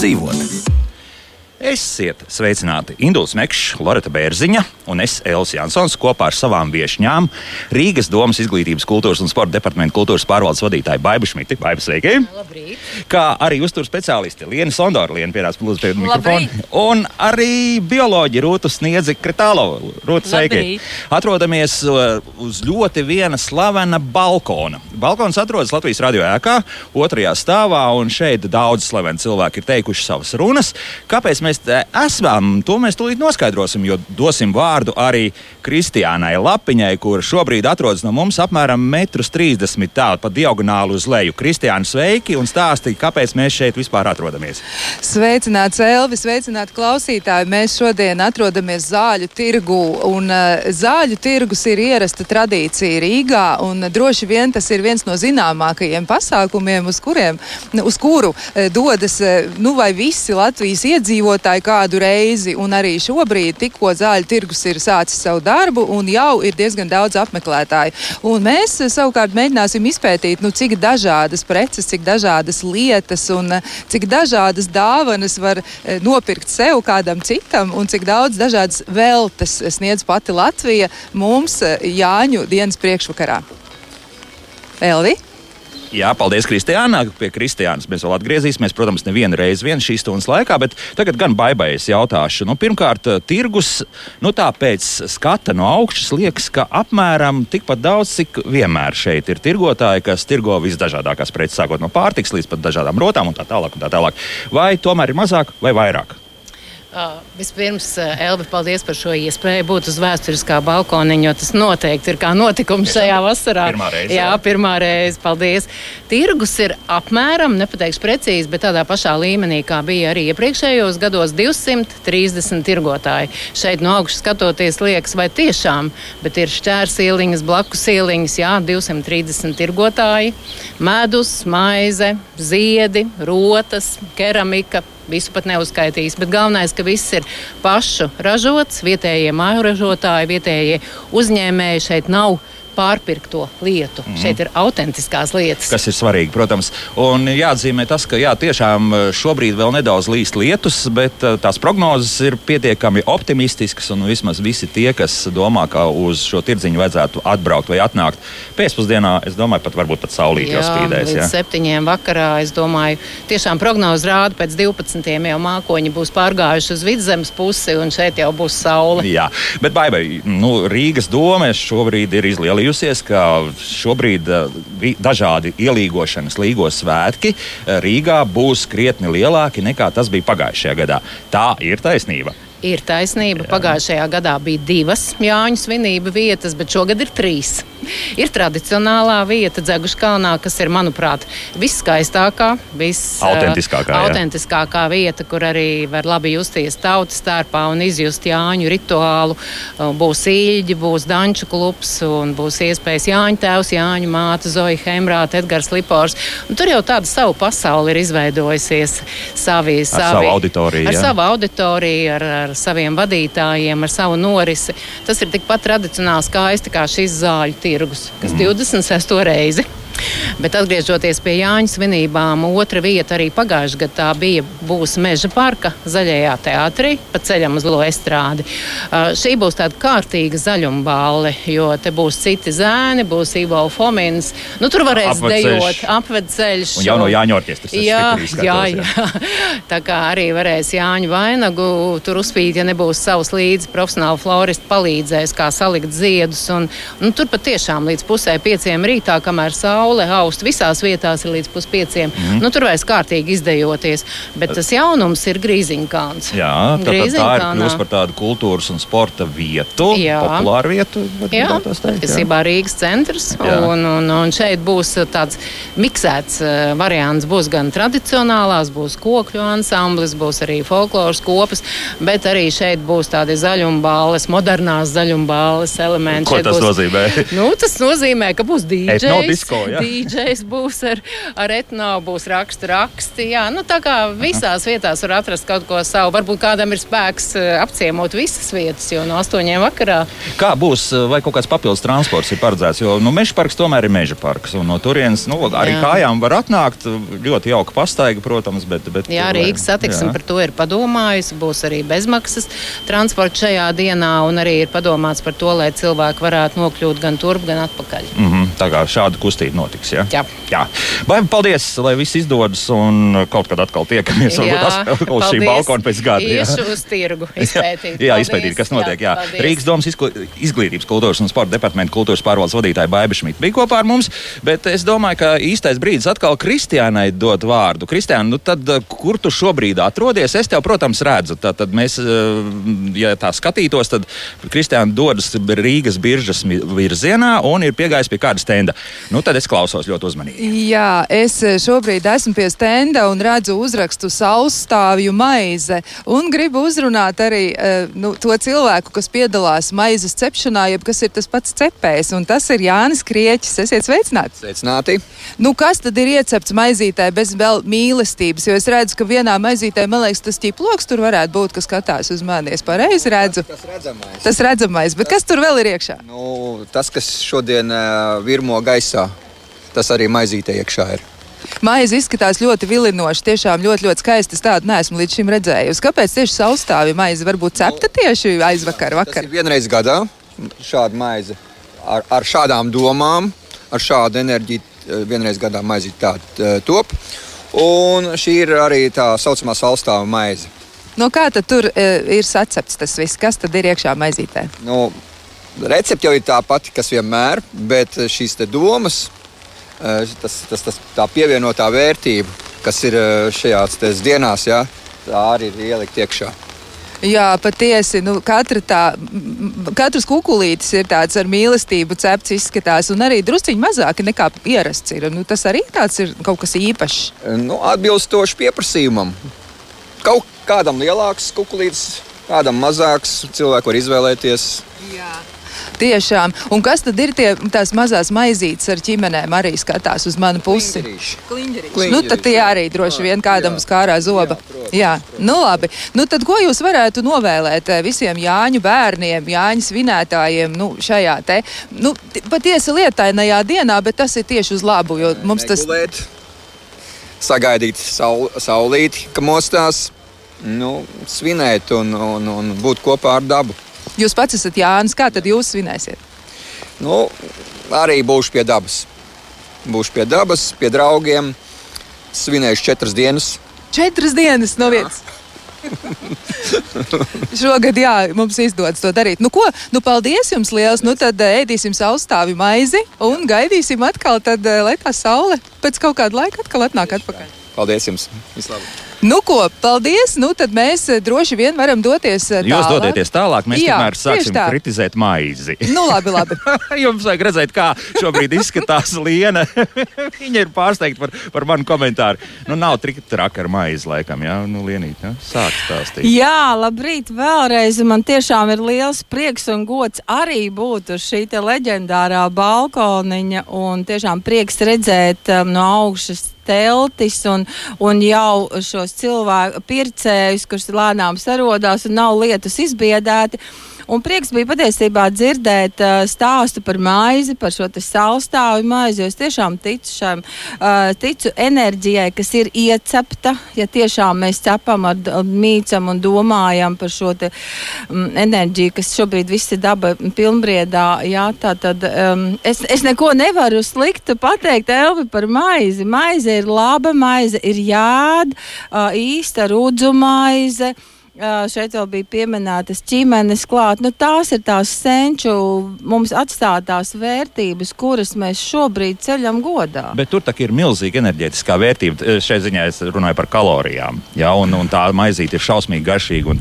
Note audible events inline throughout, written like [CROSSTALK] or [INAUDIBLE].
kā labāk dzīvot. Esiet sveicināti Induls Mekšs, Loreta Bērziņa un es, Elvis Jansons, kopā ar savām viesņām Rīgas domas izglītības, kultūras un sporta departamenta kultūras pārvaldes vadītāju Baibu Šmiti. Baibu sveiki! Labrīt! Kā arī uzturs speciālisti Liena Sondora, Liena pierāds plūdzu pie mikrofona. Un arī bioloģi Rūtu Sniedzi Kretālo. Rūtu sveiki! Atrodamies uh, uz ļoti viena slavena balkona. Balkons atrodas Latvijas radio ēkā, otrajā stāvā, un šeit daudz slaveni cilvēki ir teikuši savas runas. Kāpēc mēs esam, to mēs tūlīt noskaidrosim, jo dosim vārdu arī Kristiānai Lapiņai, kur šobrīd atrodas no mums apmēram 1,30 m tālu pa diagonāli uz leju. Kristiāna, sveiki un stāsti, kāpēc mēs šeit vispār atrodamies. Sveicināts Elvis, sveicināti klausītāji. Mēs šodien atrodamies zāļu tirgu, un uh, zāļu tirgus ir ierasta tradīcija Rīgā, un droši vien tas ir viens no zināmākajiem pasākumiem, uz, kuriem, uz kuru uh, dodas uh, nu vai visi Latvijas iedzīvotāji kādu reizi, un arī šobrīd tikko zāļu tirgus ir sācis savu darbu, un jau ir diezgan daudz apmeklētāju. Un mēs uh, savukārt mēģināsim izpētīt, nu, cik dažādas preces, cik dažādas lietas un uh, cik dažādas dāvanas var uh, nopirkt sev kādam citam, un cik daudz dažādas veltes sniedz pati Latvija mums Jāņu dienas priekšvakarā. Elvi? Jā, paldies, Kristiāna. Pie Kristiānas mēs vēl atgriezīsimies. Protams, nevienu reizi vien šīs stundas laikā, bet tagad gan baigais jautāšu. Nu, pirmkārt, tirgus, nu pēc skata no augšas liekas, ka apmēram tikpat daudz, cik vienmēr šeit ir tirgotāji, kas tirgo visdažādākās preces, sākot no pārtiks līdz pat dažādām rotām un tā tālāk. Un tā tālāk. Vai tomēr ir mazāk vai vairāk? Uh, vispirms, Elvi, paldies par šo iespēju būt uz vēsturiskā balkoniņa, jo tas noteikti ir kā notikums šajā vasarā. Pirmā reize, jā, jā. pirmā reize. Paldies. Tirgus ir apmēram, nepateikšu precīzi, bet tādā pašā līmenī, kā bija arī iepriekšējos gados - 230 tirgotāji. Šeit no augšas skatoties, liekas, vai tiešām, bet ir šķērs ieliņas, blakus ieliņas, jā, 230 tirgotāji, medus, maize, ziedi, rotas, keramika visu pat neuzskaitīs. Bet galvenais, ka viss ir pašu ražots, vietējie māju ražotāji, vietējie uzņēmēji šeit nav pārpirkto lietu. Mm. Šeit ir autentiskās lietas. kas ir svarīgi, protams. Un jāatzīmē tas, ka jā, tiešām eh, šobrīd vēl nedaudz līst lietus, bet eh, tās prognozes ir pietiekami optimistiskas. Un vismaz visi tie, kas domā, ka uz šo tirdziņu vajadzētu atbraukt vai atnākt pēcpusdienā, es domāju, pat varbūt pat saulīt jau spīdēs. Jā. septiņiem vakarā. Es domāju, tiešām prognoze rāda, pēc 12. jau mākoņi būs pārgājuši uz vidzemes pusi, un šeit jau būs saule. Jā, bet baigai, nu, Rīgas doma šobrīd ir izlielījusies, ka šobrīd eh, dažādi ielīgošanas līgo svētki eh, Rīgā būs krietni lielāki nekā tas bija pagājušajā gadā. Tā ir taisnība. Ir taisnība. Pagājušajā gadā bija divas Jāņu svinību vietas, bet šogad ir trīs. [LAUGHS] Ir tradicionālā vieta Dzeguškalnā, kas ir, manuprāt, viskaistākā, vis, Autentiskākā, jā. autentiskākā vieta, kur arī var labi justies tautas starpā un izjust Jāņu rituālu. Uh, Būs īļģi, būs danču klubs un būs iespējas Jāņu tēvs, Jāņu māte, Zoja Hemrāte, Edgars Lipors. Un tur jau tāda savu pasauli ir izveidojusies, savi, Ar savi, savu auditoriju, Ar jā. savu auditoriju, ar, ar saviem vadītājiem, ar savu norisi. Tas ir tikpat tradicionāli skaisti kā šis zāļu tirgus, kas Mhm. 26. reizi. Bet atgriežoties pie Jāņa svinībām, otra vieta arī pagājušajā gadā bija būs Meža parka zaļajā teātrī, pa ceļam uz Lielo estrādi. Uh, šī būs tāda kārtīga zaļuma balve, jo te būs citi zēni, būs Ivo Fomins. Nu, tur varēs Apvedceļš. dejot, apvedceļš. Un jauno Jāņu orķestris. es Jā, jā, jā. [LAUGHS] Tā kā arī varēs Jāņu vainagu tur uzspīt, ja nebūs savs līdzi profesionāli floristi palīdzēs, kā salikt ziedus. Un, un tur patiešām līdz pusē pieciem rītā, kamēr saule aust, visās vietās ir līdz puspieciem. Mm. Nu, tur vairs kārtīgi izdejoties. Bet tas jaunums ir Grīziņkāns. Jā, tā, tā, tā ir kļuvusi par tādu kultūras un sporta vietu, Jā. populāru vietu. Jā, jā. patiesībā Rīgas centrs. Jā. Un, un, un šeit būs uh, tāds miksēts uh, variants. Būs gan tradicionālās, būs kokļu ansamblis, būs arī folkloras kopas, bet arī šeit būs tādi zaļumbāles, modernās zaļumbāles elementi. Ko Šeit tas būs, nozīmē? [LAUGHS] Nu, tas nozīmē, ka būs DJs. Etnodisko, jā. DJs būs ar, ar etno, būs rakstu raksti. Jā, nu, tā kā visās vietās var atrast kaut ko savu. Varbūt kādam ir spēks eh, apciemot visas vietas, jo no astoņiem vakarā. Kā būs, eh, vai kaut kāds papildus transports ir paredzēts? Jo nu, meža parks tomēr ir meža parks. Un no turienes nu, arī jā. kājām var atnākt. Ļoti jauka pastaiga, protams. Bet, bet, jā, Rīgas satiksme par to ir padomājusi. Būs arī bezmaksas transports šajā dienā. Un arī ir padomāts par to, lai cilvēki varētu nokļūt gan turp, gan atpakaļ. Mm -hmm, tā kā šāda kustība notiks. Ja? Jā. jā. Vai paldies, lai viss izdodas un kaut kad atkal tiekamies. Varbūt atkal uz šī balkona pēc gada. Iešu uz tirgu [LAUGHS] izpētīt. jā, jā izpētīt, kas notiek. Jā. Jā. Rīgas domas izglītības, kultūras un sporta departamenta kultūras pārvaldes vadītāja Baiba Šmita bija kopā ar mums. Bet es domāju, ka īstais brīdis atkal Kristiānai dot vārdu. Kristiāna, nu tad, kur tu šobrīd atrodies? Es tev, protams, redzu. Tad, tad mēs, ja tā skatītos, tad Kristiāna dodas Rīgas biržas virzienā un ir piegājis pie kāda stenda. Nu, tad es klausos ļoti uzmanīgi. Jā, es šobrīd esmu pie stenda un redzu uzrakstu saustāvju maize. Un gribu uzrunāt arī uh, nu, to cilvēku, kas piedalās maizes cepšanā, jeb kas ir tas pats cepējs. Un tas ir Jānis Krieķis. Esiet sveicināti! Sveicināti! Nu, kas tad ir iecepts maizītē bez vēl mīlestības? Jo es redzu, ka vienā maizītē, man liekas, tas ķiploks tur varētu būt, kas skatās uz mani. Es pareizi redzu. Tas, tas redzamais. Tas redzamais, bet tas, kas tur vēl ir iekšā? Nu, tas, kas šodien uh, virmo gaisā, tas arī maizītē iekšā ir. Maize izskatās ļoti vilinoši, tiešām ļoti, ļoti skaisti. Es tādu neesmu līdz šim redzējusi. Kāpēc tieši saustāvja maize varbūt cepta tieši aizvakar? Vakar? Vienreiz gadā šāda maize ar, ar šādām domām, ar šādu enerģiju vienreiz gadā maizi tāda top. Un šī ir arī tā saucamā saustāvja maize. No kā tad tur e, ir sacepts tas viss? Kas tad ir iekšā maizītē? Nu, recepte jau ir tā pati, kas vienmēr, bet šīs domas, tas, tas, tas, tā pievienotā vērtība, kas ir šajās dienās, jā, tā arī ir ielikt iekšā. Jā, patiesi. Nu, katra tā, katrs kukulītis ir tāds ar mīlestību cepts izskatās, un arī drusciņi mazāki nekā ierasts ir. Nu, tas arī ir kaut kas īpašs. Nu, atbilstoši pieprasījumam. Kaut kādam lielāks kukulītis, kādam mazāks. Cilvēku var izvēlēties. Jā. Tiešām. Un kas tad ir tie, tās mazās maizītes ar ķimenēm? Arī skatās uz manu pusi. Kliņģerīši. Nu, tad tie arī droši vien kādam uz kārā zoba. Jā, protams, jā. Protams. nu labi. Nu, tad ko jūs varētu novēlēt eh, visiem Jāņu bērniem, Jāņu svinētājiem nu, šajā te nu, patiesi lietainajā dienā, bet tas ir tieši uz labu, jo mums tas. Negulēt, sagaidīt saul, saulīti, ka mostās, nu, svinēt un, un, un būt kopā ar dabu. Jūs pats esat Jānis. Kā tad jūs svinēsiet? Nu, arī būšu pie dabas. Būšu pie dabas, pie draugiem. Svinēšu četras dienas. Četras dienas no vietas. [LAUGHS] Šogad, jā, mums izdodas to darīt. Nu, ko? Nu, paldies jums liels. Nu, tad ēdīsim saustāvi maizi un gaidīsim atkal, tad, lai tā saule pēc kaut kāda laika atkal atnāk atpakaļ. Paldies jums! Vislabāk! Nu, ko, paldies! Nu, tad mēs eh, droši vien varam doties tālāk. Jūs dodieties tālāk, mēs Jā, tomēr sāksim tā. kritizēt maizi. Nu, labi, labi. [LAUGHS] Jums vajag redzēt, kā šobrīd izskatās Liena. [LAUGHS] Viņa ir pārsteigta par, par manu komentāru. Nu, nav tik traki ar maizi, laikam, jā, nu, Lienīt, jā? sāk stāstīt. Jā, labrīt vēlreiz. Man tiešām ir liels prieks un gods arī būt uz šī leģendārā balkoniņa un tiešām prieks redzēt um, no augšas teltis un, un jau šos cilvēku pircējus, kurus lēnām sarodās un nav lietas izbiedēti. Un prieks bija patiesībā dzirdēt uh, stāstu par maizi, par šo saulstāvu maizi. Es tiešām ticu šam, uh, ticu enerģijai, kas ir iecepta. Ja tiešām mēs cepam ar, ar mīcam un domājam par šo te, um, enerģiju, kas šobrīd viss ir daba pilnbriedā, jā, tā tad um, es, es neko nevaru sliktu pateikt Elvi par maizi. Maize ir laba, maize ir jād, uh, īsta rudzu maize. Šeit vēl bija pieminētas ķīmenes klāt. Nu, tās ir tās senču mums atstātās vērtības, kuras mēs šobrīd ceļam godā. Bet tur ir milzīga enerģētiskā vērtība. Šai ziņā es runāju par kalorijām. Ja, un, un tā maizīte ir šausmīgi garšīga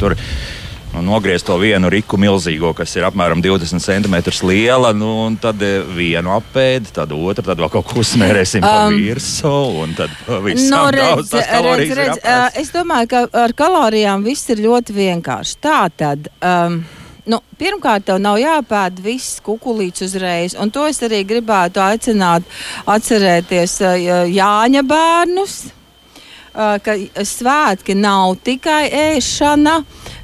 nu, nogriezt to vienu riku milzīgo, kas ir apmēram 20 cm liela, nu, un tad eh, vienu apēdi, tad otru, tad vēl kaut ko uzmērēsim um, pa virsmu, un tad pavisam no, redz, daudz redz, redz, uh, Es domāju, ka ar kalorijām viss ir ļoti vienkārši. Tā tad. Um, nu, pirmkārt, tev nav jāpēd viss kukulīts uzreiz. Un to es arī gribētu aicināt atcerēties Jāņa bērnus ka svētki nav tikai ēšana,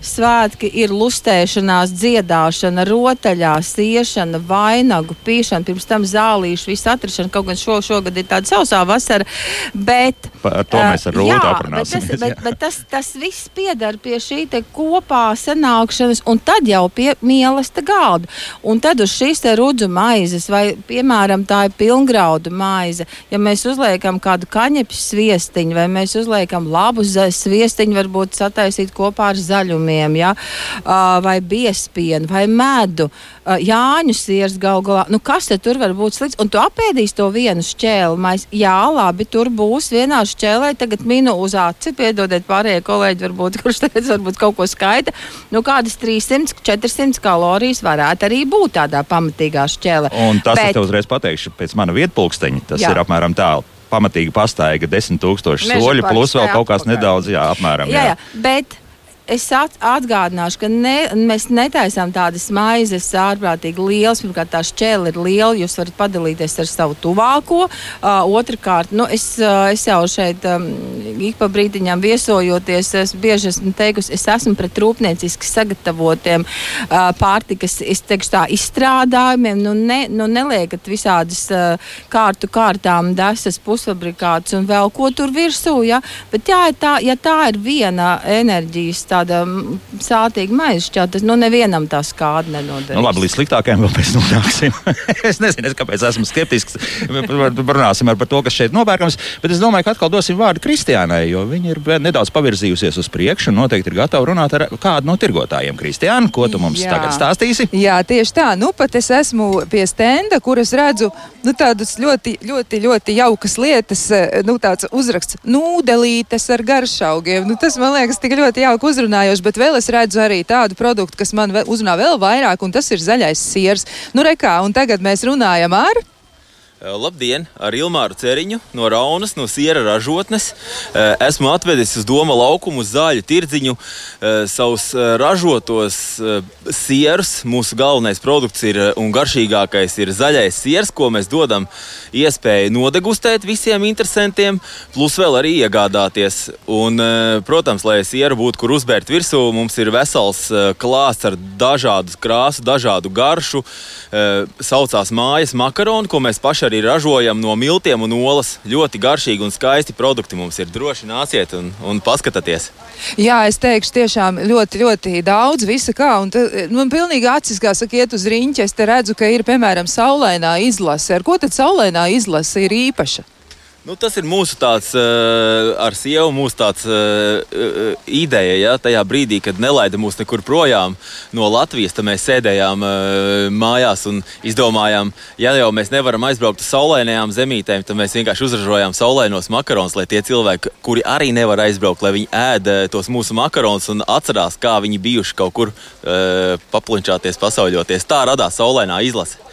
svētki ir lustēšanās, dziedāšana, rotaļās, iešana, vainagu, pīšana, pirms tam zālīšu, visu atrašana. Kaut gan šo, šogad ir tāda sausā vasara, bet. Par to mēs ar Rūtu aprunāsim. Bet, tas, bet, bet tas, tas viss piedara pie šī kopā sanākšanas, un tad jau pie mīlesta galda. Un tad uz šīs te rudzu maizes, vai, piemēram, tā ir pilngraudu maize, ja mēs uzliekam kādu kaņepju sviestiņu, vai mēs uzliekam labu sviestiņu, varbūt sataisīt kopā ar zaļumiem, ja? vai biespienu, vai medu, jāņu siers gal galā. Nu, kas tur var būt slikts? Un tu apēdīsi to vienu šķēli. Mēs, jā, labi, tur būs vienā šķēlē, tagad minu uz aci, piedodiet pārējie kolēģi, varbūt, [LAUGHS] kurš tagad varbūt kaut ko skaita. Nu, kādas 300, 400 kalorijas varētu arī būt tādā pamatīgā šķēlē. Un tas, Bet, es tev uzreiz pateikšu, pēc mana vietpulksteņa, tas jā. ir apmēram tālu pamatīgi pastaiga, 10 tūkstoši soļu, plus vēl kaut kas nedaudz, jā, apmēram. Jā, jā. jā. Bet es atgādināšu, ka ne, mēs netaisām tādas maizes ārprātīgi lielas. Pirmkārt, tā šķēle ir liela, jūs varat padalīties ar savu tuvāko. Uh, Otrakārt, nu, es, uh, es jau šeit um, ik pa brīdiņām viesojoties, es bieži esmu teikusi, es esmu pret rūpnieciski sagatavotiem uh, pārtikas teikšu, tā, izstrādājumiem. Nu, ne, nu, neliekat visādas uh, kārtu kārtām, desas, pusfabrikātus un vēl ko tur virsū. Ja? Bet jā, tā, ja tā ir viena enerģijas tāda sātīga maizšķā, tas nu, nevienam tā skāda nenodarīs. Nu, labi, līdz sliktākajam vēl pēc nonāksim. [LAUGHS] es nezinu, es kāpēc esmu skeptisks. Runāsim par to, kas šeit nopērkams, bet es domāju, ka atkal dosim vārdu Kristiānai, jo viņa ir nedaudz pavirzījusies uz priekšu un noteikti ir gatava runāt ar kādu no tirgotājiem. Kristiāna, ko tu mums Jā. tagad stāstīsi? Jā, tieši tā. Nu, pat es esmu pie stenda, kur es redzu nu, tādas ļoti, ļoti, ļoti jaukas lietas, nu, tāds uzraksts nūdelītes ar garšaugiem. Nu, tas man liekas tik ļoti jauki uzraksts uzrunājoši, bet vēl es redzu arī tādu produktu, kas man uzrunā vēl vairāk, un tas ir zaļais siers. Nu, rekā, un tagad mēs runājam ar. Eh, labdien, ar Ilmāru Ceriņu no Raunas, no Siera ražotnes. Eh, esmu atvedis uz Doma laukumu zāļu tirdziņu eh, savus ražotos sierus. Mūsu galvenais produkts ir un garšīgākais ir zaļais siers, ko mēs dodam iespēju nodegustēt visiem interesantiem, plus vēl arī iegādāties. Un, protams, lai sieru būtu kur uzbērt virsū, mums ir vesels klāsts ar dažādu krāsu, dažādu garšu. Saucās mājas makaroni, ko mēs paši arī ražojam no miltiem un olas. Ļoti garšīgi un skaisti produkti mums ir. Droši nāciet un, un paskatieties. Jā, es teikšu, tiešām ļoti, ļoti daudz visa kā. Un te, nu, man pilnīgi acis, kā saka, iet uz riņķi. Es te redzu, ka ir, piemēram, saulainā izlase. Ar ko tad saulainā izlase ir īpaša? Nu, tas ir mūsu tāds, uh, ar sievu mūsu tāds, uh, ideja. Ja? Tajā brīdī, kad nelaida mūs nekur projām no Latvijas, tad mēs sēdējām uh, mājās un izdomājām, ja jau mēs nevaram aizbraukt uz saulainajām zemītēm, tad mēs vienkārši uzražojām saulainos makaronus, lai tie cilvēki, kuri arī nevar aizbraukt, lai viņi ēd tos mūsu makaronus un atcerās, kā viņi bijuši kaut kur uh, paplinčāties, pasauļoties. Tā radās saulainā izlase.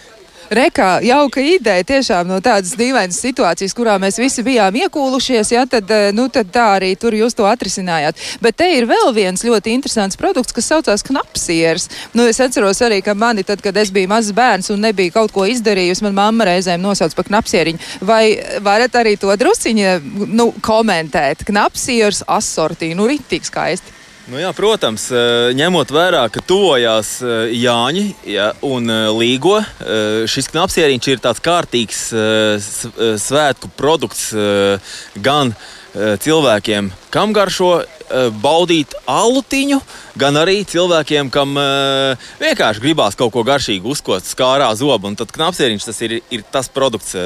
Rekā, jauka ideja tiešām no tādas dīvainas situācijas, kurā mēs visi bijām iekūlušies, ja, tad, eh, nu, tad tā arī tur jūs to atrisinājāt. Bet te ir vēl viens ļoti interesants produkts, kas saucās knapsieris. Nu, es atceros arī, ka mani, tad, kad es biju mazs bērns un nebija kaut ko izdarījusi, man mamma reizēm nosauc par knapsieriņu. Vai varat arī to drusciņi nu, komentēt? Knapsieris assortī, nu, ritīgi skaisti. Nu jā, protams, eh, ņemot vērā, ka tuvojās eh, Jāņi ja, un eh, Līgo, šis knapsieriņš ir tāds kārtīgs svētku produkts gan cilvēkiem, kam garšo baudīt alutiņu, gan arī cilvēkiem, kam vienkārši gribās kaut ko garšīgu uzkost, skārā zobu. Un tad knapsieriņš tas ir, ir tas produkts,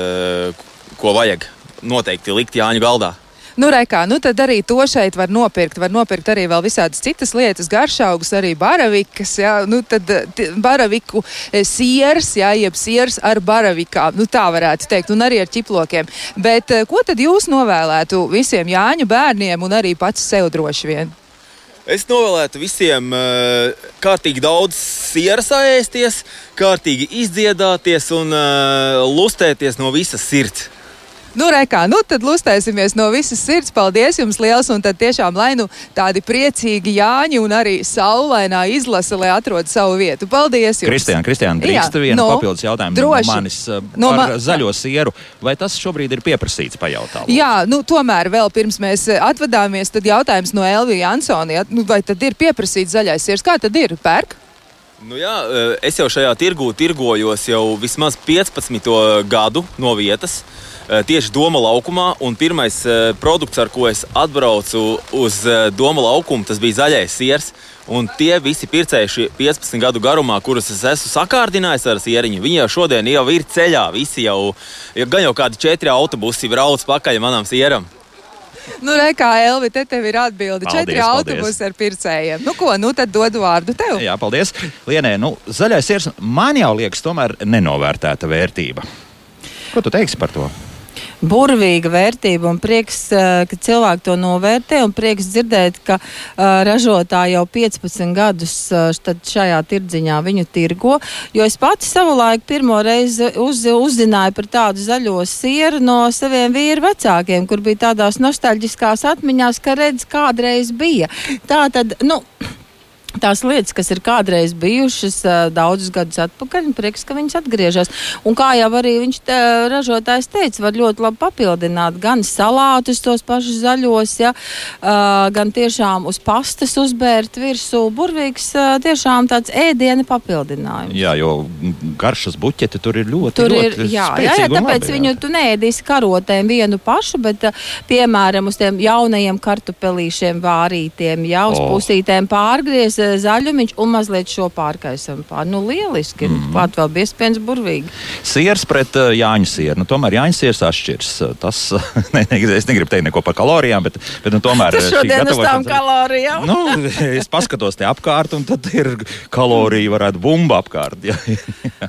ko vajag noteikti likt Jāņu galdā. Nu, rekā, nu tad arī to šeit var nopirkt. Var nopirkt arī vēl visādas citas lietas, garšaugus, arī baravikas, jā, nu tad baraviku e, siers, jā, jeb siers ar baravikām, nu tā varētu teikt, un arī ar ķiplokiem. Bet e, ko tad jūs novēlētu visiem Jāņu bērniem un arī pats sev droši vien? Es novēlētu visiem uh, kārtīgi daudz sieras ēsties, kārtīgi izdziedāties un uh, lustēties no visas sirds. Nu, rekā, nu tad lustēsimies no visas sirds. Paldies jums liels un tad tiešām, lai nu tādi priecīgi Jāņi un arī saulainā izlase, lai atrod savu vietu. Paldies jums! Kristiāna, Kristiāna, drīkst vienu no, papildus jautājumu droši. no manis uh, No par ma- zaļo sieru. Vai tas šobrīd ir pieprasīts pajautāt? Jā, nu, tomēr vēl pirms mēs eh, atvadāmies, tad jautājums no Elvija Ansona. Ja? Nu, vai tad ir pieprasīts zaļais siers? Kā tad ir? Pērk? Nu jā, eh, es jau šajā tirgū tirgojos jau vismaz 15 gadu no vietas. eh, Tieši Doma laukumā, un pirmais eh, produkts, ar ko es atbraucu uz eh, Doma laukumu, tas bija zaļais siers. Un tie visi pircēji šie 15 gadu garumā, kurus es esmu sakārdinājis ar sieriņu, viņi jau šodien jau ir ceļā. Visi jau, jau gan jau kādi četri autobusi brauc pakaļ manam sieram. Nu, re, kā Elvi, te tev ir atbilde. Paldies, Četri autobusi ar pircējiem. Nu, ko, nu tad dodu vārdu tev. Jā, paldies. Lienē, nu, zaļais siers man jau liekas, tomēr nenovērtēta vērtība. Ko tu teiksi par to? Burvīga vērtība un prieks, eh, ka cilvēki to novērtē. Un prieks dzirdēt, ka uh, ražotāji jau 15 gadus tad šajā tirdziņā viņu tirgo. Jo es pati savulaik pirmo reizi uz, uzzināju par tādu zaļo sieru no saviem vīru vecākiem, kur bija tādās nostalģiskās atmiņās, ka redz, kādreiz bija. Tā tad, nu. Tās lietas, kas ir kādreiz bijušas daudzus gadus atpakaļ, un prieks, ka viņas atgriežas. Un kā jau arī viņš te, ražotājs teica, var ļoti labi papildināt gan salātus, tos pašus zaļos, ja, gan tiešām uz pastas uzbērt virsū burvīgs, tiešām tāds ēdiena papildinājums. Jā, jo garšas buķeti tur ir ļoti, Tur ir, ļoti jā, jā, jā, tāpēc labi, jā. viņu tu neēdīsi karotēm vienu pašu, bet, piemēram, uz tiem jaunajiem kartupelīšiem vārītiem, jā, uz oh. pusītēm pārgriez uh, zaļumiņš un mazliet šo pārkaisam pār. Nu, lieliski, mm. pat vēl biespiens burvīgi. Siers pret uh, Jāņu sieru. Nu, tomēr Jāņu siers atšķirs. Tas, [LAUGHS] ne, ne, es negribu teikt neko par kalorijām, bet, bet nu, tomēr. Šī šodien uz tām kalorijām. Nu, es paskatos te apkārt, un tad ir kalorija, varētu bumba apkārt. Jā,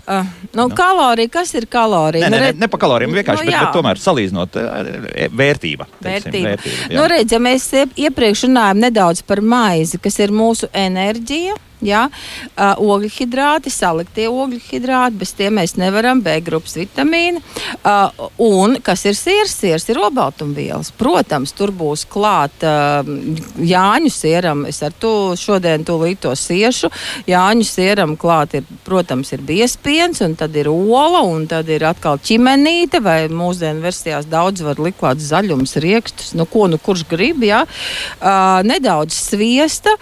Uh, nu, kalorija, kas ir kalorija? Nē, nē, Nu, ne, par kalorijām, vienkārši, Nu, nu, bet, jā. bet tomēr salīdzinot eh, vērtība. teiksim, Vērtība. vērtība jā. nu, redz, ja mēs iep- iepriekš runājām nedaudz par maizi, kas ir mūsu enerģija. Jā, uh, ogļhidrāti, saliktie ogļhidrāti, bez tiem mēs nevaram, B grupas vitamīni. Uh, un kas ir siers? Siers ir obaltumvielas. Protams, tur būs klāt uh, Jāņu sieram. Es ar to šodien tūlīt to siešu. Jāņu sieram klāt ir, protams, ir biespiens, un tad ir ola, un tad ir atkal ķimenīte, vai mūsdienu versijās daudz var likt klāt zaļums, riekstus, nu ko nu kurš grib, jā. Uh, nedaudz sviesta.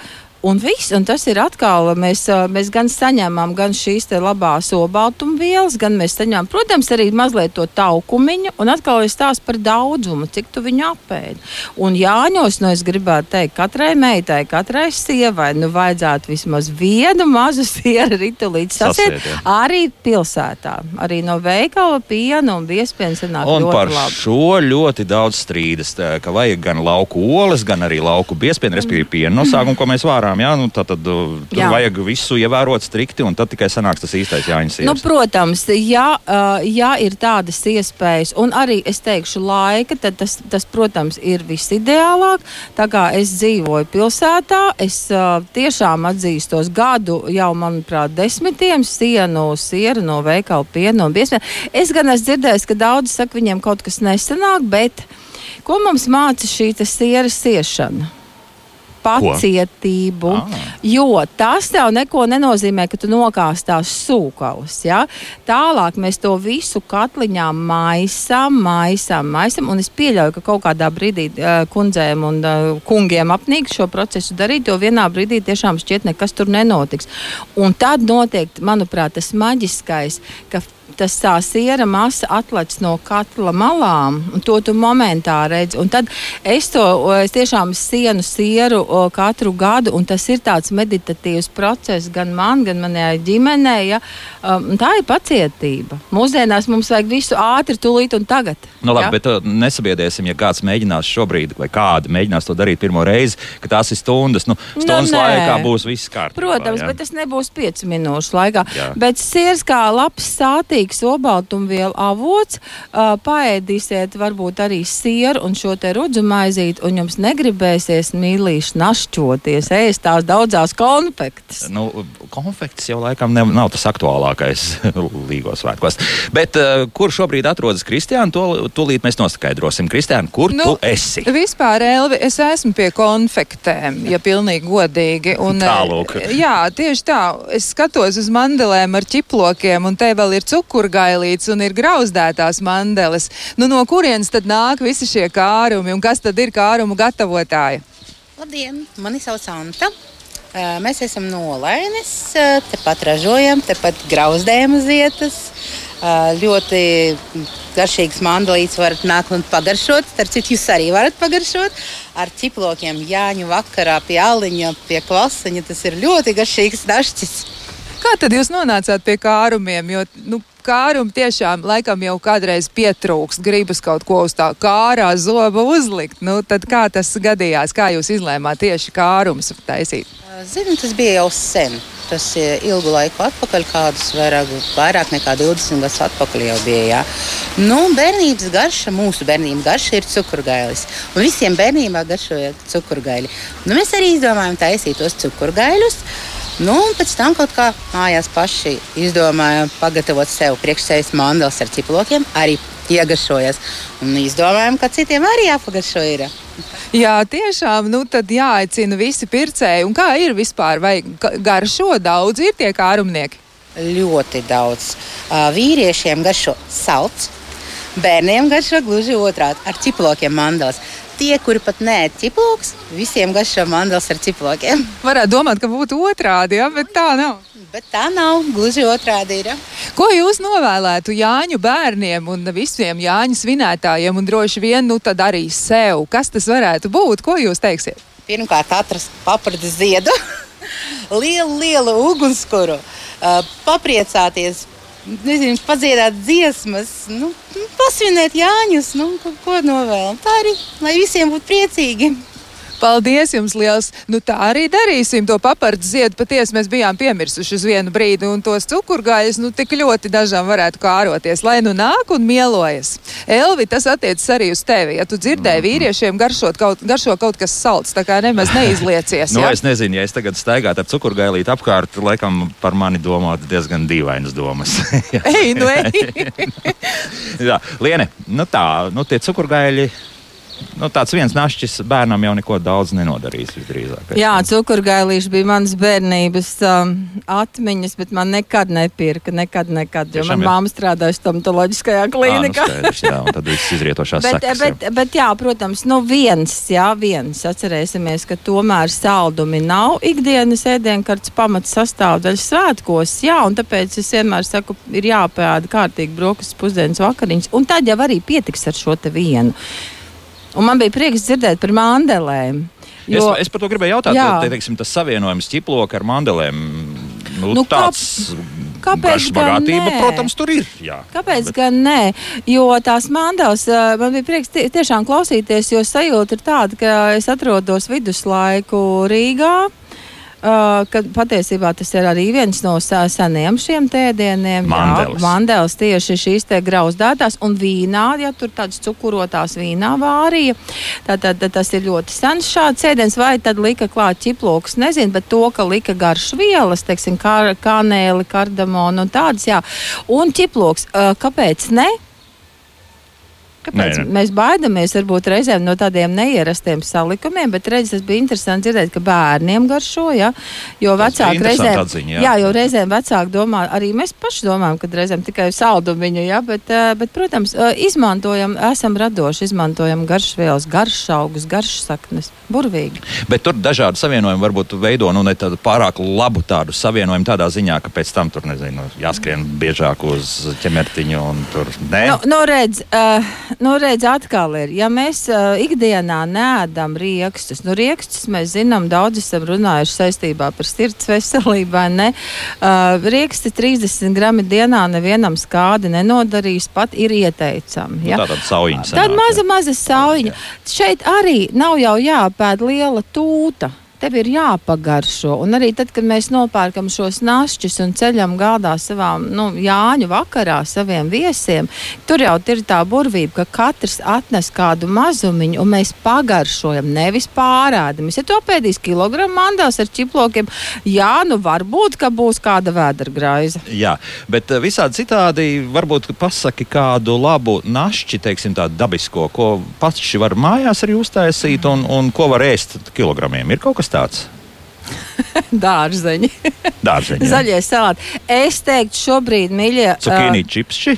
Un, viss, un tas ir atkal, mēs, mēs gan saņemam gan šīs te labās obaltumvielas, gan mēs saņemam, protams, arī mazliet to taukumiņu, un atkal ir stāsts par daudzumu, cik tu viņu apēdi. Un Jāņos, nu es gribētu teikt, katrai meitai, katrai sievai, nu vajadzētu vismaz vienu mazu [LAUGHS] sieru ritulīti sasiet, Sasiet, jā. arī pilsētā. Arī no veikala piena un biespiena sanāk Un par ļoti labi. šo ļoti daudz strīdas. tā, Ka vajag gan lauku olas, gan arī lauku biespienu, respektīvi piena nosaukumu, ko mēs vārām. Jā, nu, tad, uh, tur Jā. vajag visu ievērot strikti, un tad tikai sanāks tas īstais Jāņas Nu, protams, ja, uh, ja ir tādas iespējas, un arī es teikšu, laika, tad tas, tas protams, ir visideālāk. Tā kā es dzīvoju pilsētā, es uh, tiešām atzīstos gadu, jau manuprāt, desmitiem sienu, sieru no veikala piena un biesmē. Es gan esmu dzirdējis, ka daudzi saka, viņiem kaut kas nesanāk, bet ko mums māca šī te siera siešana? Pacietību. Ah. Jo tas tev neko nenozīmē, ka tu nokāstās sūkavas. Ja? Tālāk mēs to visu katliņā maisām, maisām, maisām. Un es pieļauju, ka kaut kādā brīdī uh, kundzēm un uh, kungiem apnīk šo procesu darīt, jo vienā brīdī tiešām šķiet, nekas tur nenotiks. Un tad notiek, manuprāt, tas maģiskais, ka tas tā siera masa atlaiž no katla malām, un to tu momentā redzi. Un tad es to es tiešām sienu sieru o, katru gadu, un tas ir tāds meditatīvs process gan man, gan manai ģimenei. Ja? Um, tā ir pacietība. Mūsdienās mums vajag visu ātri, tūlīt un tagad. Nu, labi, ja? bet uh, nesabiedēsim, ja kāds mēģinās šobrīd, vai kādi mēģinās to darīt pirmo reizi, ka tās ir stundas. Nu, stundas nē. laikā būs viss kārtībā. Protams, jā. bet tas nebūs 5 minūšu laikā. Jā. Bet sirds kā labs, sātīgs svarīgs obaltumvielu avots. Uh, paēdīsiet varbūt arī sieru un šo te rudzu maizīt, un jums negribēsies mīlīši našķoties, ēst tās daudzās konfektes. Nu, konfekts jau laikam ne, nav tas aktuālākais [LAUGHS] līgos svētkos. Bet uh, kur šobrīd atrodas Kristiāna, to tūlīt mēs noskaidrosim. Kristiāna, kur nu, tu esi? Vispār, Elvi, es esmu pie konfektēm, ja pilnīgi godīgi. Un, Tālūk. Jā, tieši tā. Es skatos uz mandelēm ar ķiplokiem, un te vēl ir cukurgailīts un ir grauzdētās mandeles. Nu, no kurienes tad nāk visi šie kārumi un kas tad ir kārumu gatavotāji? Labdien! Mani sauc Anta. Mēs esam no Lainas, tepat ražojam, tepat grauzdējam uz vietas. Ļoti garšīgs mandalīts varat nākt un pagaršot. Starp citu, jūs arī varat pagaršot ar ķiplokiem Jāņu vakarā pie aliņa, pie klasiņa. Tas ir ļoti garšīgs dažķis. Kā tad jūs nonācāt pie kārumiem? Jo, nu, kārumi tiešām laikam jau kādreiz pietrūkst, gribas kaut ko uz tā kārā zoba uzlikt. Nu, tad kā tas gadījās? Kā jūs izlēmāt tieši kārumus taisīt? Zinu, tas bija jau sen. Tas ir ilgu laiku atpakaļ, kādus vairāk, vairāk nekā 20 gadus atpakaļ jau bija. Jā. Nu, bērnības garša, mūsu bērnības garša ir cukurgailis. Un visiem bērnībā garšoja cukurgaili. Nu, mēs arī izdomājām taisīt tos cukurgaļus. Nu, un pēc tam kaut kā mājās paši izdomājām pagatavot sev priekšsējas mandels ar ciplokiem, arī iegašojas. Un izdomājām, ka citiem arī jāpagaršo ir. Jā, tiešām, nu tad jāaicina visi pircēji. Un kā ir vispār, vai garšo daudz ir tie kārumnieki? Ļoti daudz. Vīriešiem garšo salds, bērniem garšo gluži otrādi ar ciplokiem mandels tie, kuri pat nē, ķiploks, visiem garšo mandels ar ķiplokiem. [LAUGHS] Varētu domāt, ka būtu otrādi, ja? bet tā nav. Bet tā nav, gluži otrādi ir. Ja? Ko jūs novēlētu Jāņu bērniem un visiem Jāņu svinētājiem, un droši vien nu, arī sev? Kas tas varētu būt? Ko jūs teiksiet? Pirmkārt, atrast papratu ziedu, [LAUGHS] lielu, lielu ugunskura, papriecāties nezinu, padziedāt dziesmas, nu, pasvinēt Jāņus, nu, ko, novēlam. Tā arī, lai visiem būtu priecīgi. Paldies jums liels! Nu, tā arī darīsim to papardu ziedu. Patiesi mēs bijām piemirsuši uz vienu brīdi, un tos cukurgaļus nu, tik ļoti dažām varētu kāroties, lai nu nāk un mielojas. Elvi, tas attiecas arī uz tevi. Ja tu dzirdēji -hmm. vīriešiem garšot kaut, garšo kaut kas salds, tā kā nemaz neizliecies. nu, ja? Es nezinu, ja es tagad staigātu ar cukurgailīti apkārt, laikam par mani domātu diezgan dīvainas domas. ej, nu ej! [LAUGHS] Jā, Liene, nu tā, nu tie cukurgaļi nu, tāds viens našķis bērnam jau neko daudz nenodarīs. Visdrīzāk. Jā, cukurgailīši bija manas bērnības um, atmiņas, bet man nekad nepirka. Nekad, nekad. Jo manā māte strādāja stomatoloģiskajā klīnikā. À, nu skaidrs, jā, tad viss izrietošās bet, sekas, bet, bet, jā, protams, nu viens, jā, viens. Atcerēsimies, ka tomēr saldumi nav ikdienas ēdienkartes pamats sastāvdaļas svētkos. Jā, un tāpēc es vienmēr saku, ir jāpēda kārtīgi brokastis, pusdienas vakariņas. Un tad jau arī pietiks ar šo te vienu. Un man bija prieks dzirdēt par mandelēm. Jo, es, es par to gribēju jautāt, te, teiksim, tas savienojums ķiploka ar mandelēm. Nu, nu, tāds Kāpēc gan nē? Protams, tur ir. Jā. Kāpēc bet... gan nē? Jo tās mandās man bija prieks tiešām klausīties, jo sajūta ir tāda, ka es atrodos viduslaiku Rīgā. Ka patiesībā tas ir arī viens no seniem šiem tēdieniem. Mandels. Jā, mandels tieši šīs te grauzdētās un vīnā, ja tur tādas cukurotās vīnā vārīja. Tad, tad tas ir ļoti sens šāds ēdiens, vai tad lika klāt ķiploks, nezinu, bet to, ka lika garš vielas, teiksim, kā kanēli, kardamonu un tādas, jā. Un ķiploks, kāpēc ne? Kāpēc? Nē, nē. Mēs baidāmies varbūt reizēm no tādiem neierastiem salikumiem, bet reizes tas bija interesanti dzirdēt, ka bērniem garšo, ja? jo vecāki reizēm, atziņa, jā. jā, jo reizēm vecāki domā, arī mēs paši domājam, ka reizēm tikai saldumiņu, ja? bet, eh, bet, protams, eh, izmantojam, esam radoši, izmantojam garšvielas, garšaugus, garšsaknes, burvīgi. Bet tur dažādi savienojumi varbūt veido, nu, ne tādu pārāk labu tādu savienojumu tādā ziņā, ka pēc tam tur, nezinu, jāskrien biežāk uz ķemertiņu un tur, nē? Nu, nu redz, uh, nu, redz, atkal ir. Ja mēs uh, ikdienā nēdam rīkstus, nu, rīkstus mēs zinām, daudz esam runājuši saistībā par sirds veselību? Uh, Rīksti 30 grami dienā nevienam skādi nenodarīs, pat ir ieteicami. Ja? Nu, tā tad saujiņa. Tāda maza, maza saujiņa. Šeit arī nav jau jāpēd liela tūta tev ir jāpagaršo. Un arī tad, kad mēs nopērkam šos našķus un ceļam gādā savām nu, Jāņu vakarā saviem viesiem, tur jau ir tā burvība, ka katrs atnes kādu mazumiņu un mēs pagaršojam, nevis pārādamies. Ja to pēdīs kilogramu mandās ar ķiplokiem, jā, nu varbūt, ka būs kāda vēdergraiza. Jā, bet eh, visādi citādi varbūt pasaki kādu labu našķi, teiksim, tādu dabisko, ko pats var mājās arī uztaisīt un, un ko var ēst kilogramiem. Ir kaut kas tāds? [LAUGHS] Dārzeņi. Dārzeņi. Zaļie salāti. Es teiktu, šobrīd, mīļie, Cukīnī čipsi.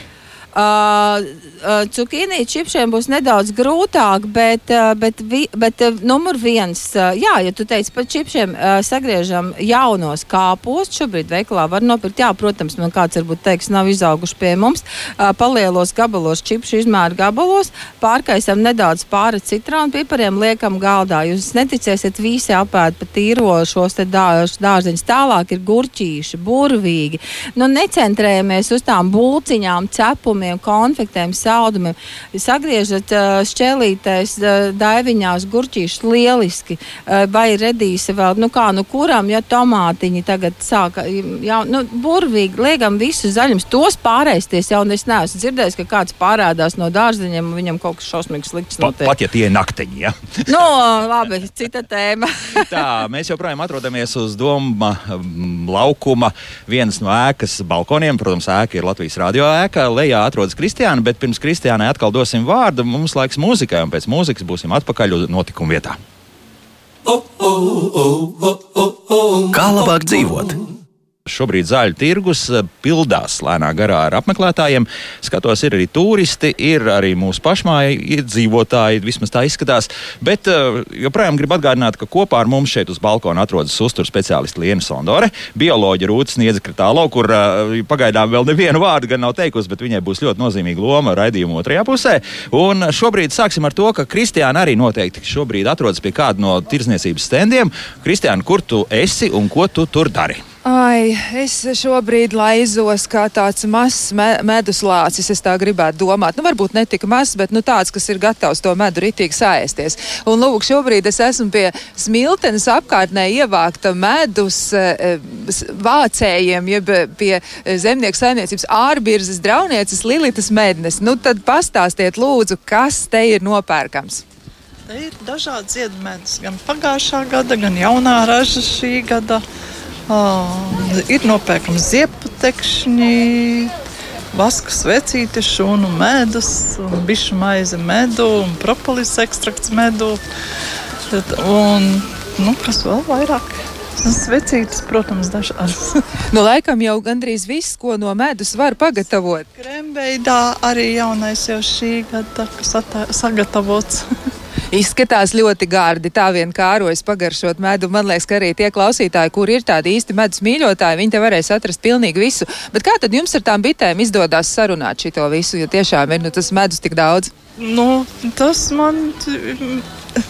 Uh, uh, Cukīnī čipšiem būs nedaudz grūtāk, bet, uh, bet, vi, bet uh, numur viens, uh, jā, ja tu teici par čipšiem, uh, sagriežam jaunos kāpostus. Šobrīd veikalā var nopirkt, jā, protams, man kāds varbūt teiks, nav izauguši pie mums. Uh, palielos gabalos, čipšu izmēra gabalos, pārkaisam nedaudz pāri citronu pipariem, liekam galdā. Jūs neticēsiet, visi apēd pa tīro šos te dāž, dārzeņus. Tālāk ir gurķīši, burvīgi. Nu, necentrējamies uz tām bulciņām, cepumiem saldumiem, konfektēm, saldumiem. Sagriežat šķēlītēs, uh, daiviņās, gurķīšus lieliski. Vai redīsi vēl, nu kā, nu kuram, ja tomātiņi tagad sāka, jau, nu, burvīgi, liekam visu zaļums. Tos pārēsties jau es neesmu dzirdējis, ka kāds pārādās no dārzeņiem un viņam kaut kas šausmīgs slikts Pat, notiek. pat ja tie ir naktiņi. Ja? [LAUGHS] Nu, labi, cita tēma. [LAUGHS] Tā, mēs joprojām atrodamies uz Doma laukuma, vienas no ēkas balkoniem. Protams, ēka ir Latvijas radio ēka. Lejā atrodas Kristiāna, bet pirms Kristiānai atkal dosim vārdu. Mums laiks mūzikai, un pēc mūzikas būsim atpakaļ uz notikumu vietā. Kā labāk dzīvot? Šobrīd zāļu tirgus eh, pildās lēnā garā ar apmeklētājiem. Skatos, ir arī turisti, ir arī mūsu pašmāja iedzīvotāji, vismaz tā izskatās. Bet eh, joprojām gribu atgādināt, ka kopā ar mums šeit uz balkona atrodas uzturu speciālisti Liena Sondore, bioloģija Rūtas Niedza Kritālo, kur eh, pagaidām vēl nevienu vārdu gan nav teikusi, bet viņai būs ļoti nozīmīga loma raidījuma otrajā pusē. Un šobrīd sāksim ar to, ka Kristiāna arī noteikti šobrīd atrodas pie kāda no tirdzniecības standiem. Kristiāna, kur tu esi un ko tu tur dari? Ai, es šobrīd laizos kā tāds mazs me meduslācis. Es tā gribētu domāt. Nu, varbūt ne tik mazs, bet nu, tāds, kas ir gatavs to medu ritīgi sāēsties. Un, lūk, šobrīd es esmu pie smiltenes apkārtnē ievākta medus e, s- vācējiem, jeb e, pie e, zemnieku saimniecības ārbirzes draunieces Lilitas mednes. Nu, tad pastāstiet, lūdzu, kas te ir nopērkams. Te ir dažādi ziedmedus, gan pagājušā gada, gan jaunā raža šī gada. Uh, ir nopērkami zieptekšņi, vaska svecīti, šūnu medus, bišu maize medu, un propolis ekstrakts medu. Un, nu, kas vēl vairāk? Svecītas, protams, dažādas. [LAUGHS] Nu, laikam jau gandrīz viss, ko no medus var pagatavot. Krembeidā arī jaunais jau šī gada, kas sagatavots. [LAUGHS] Izskatās ļoti gārdi. Tā vien kārojas pagaršot medu. Man liekas, ka arī tie klausītāji, kur ir tādi īsti medus mīļotāji, viņi te varēs atrast pilnīgi visu. Bet kā tad jums ar tām bitēm izdodas sarunāt šo visu? Jo tiešām ir nu, tas medus tik daudz. Nu, tas man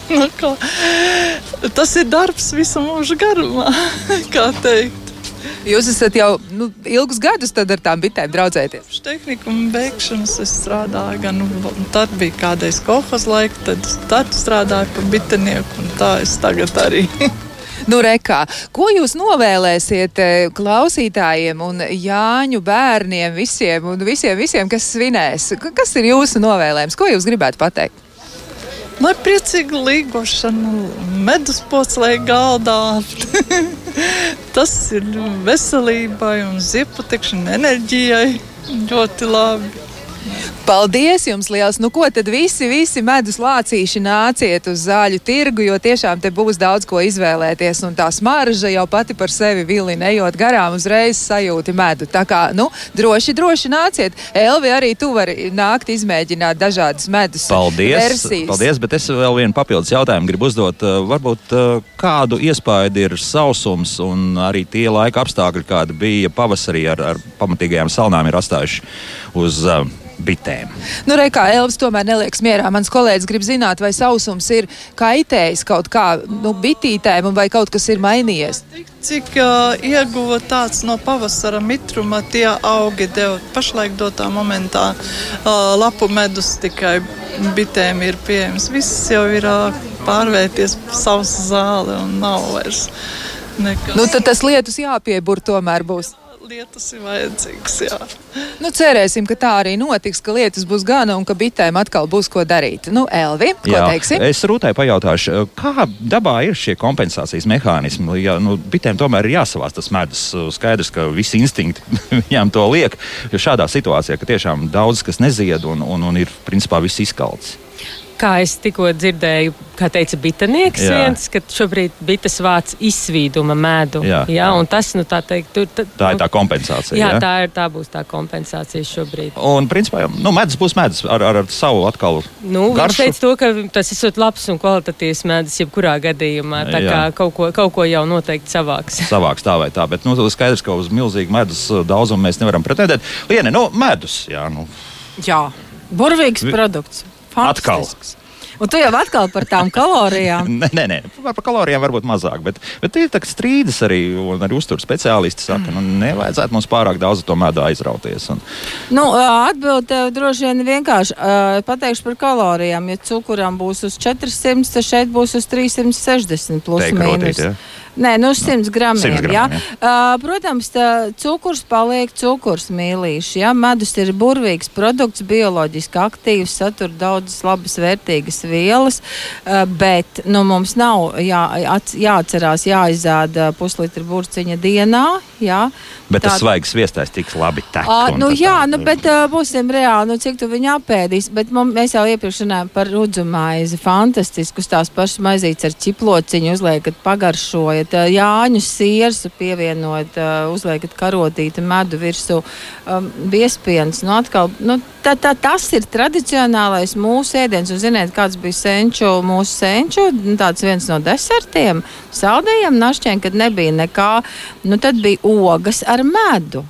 nu, kā, tas ir darbs visu mūžu garumā. [LAUGHS] Kā teikt, Jūs esat jau nu, ilgus gadus ar tām bitēm draudzēties. Kopš tehnikuma beigšanas es strādāju, gan tad bija kādreiz kohos laika, tad, tad strādāju par bitenieku, un tā es tagad arī. [LAUGHS] Nu, rekā, ko jūs novēlēsiet eh, klausītājiem un Jāņu bērniem, visiem, un visiem, visiem kas svinēs? Kas ir jūsu novēlējums? Ko jūs gribētu pateikt? Lai priecīgi līgošana, medus poclēja galdā. [LAUGHS] Tas ir veselībai un ziepatekšanai, enerģijai ļoti labi. Paldies jums liels! Nu, ko tad visi, visi medus lācīši nāciet uz zāļu tirgu, jo tiešām te būs daudz ko izvēlēties. Un tā smarža jau pati par sevi vilina, ejot garām, uzreiz sajūti medu. Tā kā, nu, droši, droši nāciet. Elvi, arī tu vari nākt izmēģināt dažādas medus Paldies! versijas. Paldies, bet es vēl vienu papildus jautājumu gribu uzdot. Uh, Varbūt uh, kādu iespēju ir sausums un arī tie laika apstākļi, kādi bija pavasarī ar, ar pamatīgajām salnām, ir atstājuši uz uh, bitēm. Nu, re, kā Elvis tomēr nelieks mierā. Mans kolēģis grib zināt, vai sausums ir kaitējis kaut kā nu, bitītēm, un vai kaut kas ir mainījies. Cik uh, ieguva tāds no pavasara mitruma, tie augi deva pašlaik dotā momentā uh, lapu medus tikai bitēm ir pieejams. Viss jau ir uh, pārvērties savus zāli un nav vairs nekas. Nu, tad tas lietus jāpiebur tomēr būs. Lietas ir vajadzīgas, jā. Nu, cerēsim, ka tā arī notiks, ka lietas būs gana un ka bitēm atkal būs ko darīt. Nu, Elvi, ko Jā, teiksi? es rūtai pajautāšu, kā dabā ir šie kompensācijas mehānismi. Ja, nu, bitēm tomēr ir jāsavās tas medus. Skaidrs, ka visi instinkti [LAUGHS] viņām to liek. Jo šādā situācijā, ka tiešām daudz kas nezied un, un, un ir principā viss izkalts. Kā es tikko dzirdēju, kā teica bitanieks, Jā. viens, ka šobrīd bites vāc izsvīduma medu. Jā, jā, jā. un tas, nu, tā teikt, tur, tā, Tā ir tā kompensācija. Jā, ja? tā, ir, tā būs tā kompensācija šobrīd. Un, principā, jau, nu, medus būs medus ar, ar, ar savu atkal. Nu, viņš teica, to, ka tas ir labs un kvalitatīvs medus jebkurā gadījumā. Tā Jā. kā kaut ko, kaut ko jau noteikti savāks. [LAUGHS] savāks tā vai tā. Bet nu, skaidrs, ka uz milzīgu medus uh, daudzumu mēs nevaram pretendēt. Liene, nu, medus. Jā, nu, Jā, burvīgs Vi- produkts. Atkal. Fantastisks. Un tu jau atkal par tām kalorijām. [LAUGHS] nē, nē, nē. Par, kalorijām varbūt mazāk. Bet, bet ir tā, ka strīdas arī, un arī uzturu speciālisti saka, nu, nevajadzētu mums pārāk daudz to medu aizrauties. Un, Nu, Atbilde droši vien vienkārši pateikšu par kalorijām. Ja cukuram būs uz 400, tad šeit būs uz 360 plus Teik mīnus. rotīt, ja? Nē, nu uz 100 gramiem. 100 ja? gramiem, Uh, protams, tā, cukurs paliek cukurs mīlīši. Ja? Medus ir burvīgs produkts, bioloģiski aktīvs, satur daudzas labas, vērtīgas vielas, uh, bet nu, mums nav jā, jāatcerās jāizēda puslitra burciņa dienā. Ja? bet tas Tād- svaigs viestais tik labi tek. Ā, un nu, jā, tā- nu, bet uh, būsim reāli, nu, cik tu viņu apēdīsi. Bet mums, mēs jau iepriekš runājām par rudzu maizi. Fantastisku tās pašas maizītes ar čiplociņu uzliekat, pagaršojat. Jāņu siersu pievienot, ā, uzliekat karotīti medu virsū. Um, Biespiens, nu, atkal, nu, tā, tā, tas ir tradicionālais mūsu ēdiens. Un ziniet, kāds bija senču, mūsu senču, nu, tāds viens no desertiem, saldējiem našķiem, kad nebija nekā. Nu, tad bija ogas ar medu.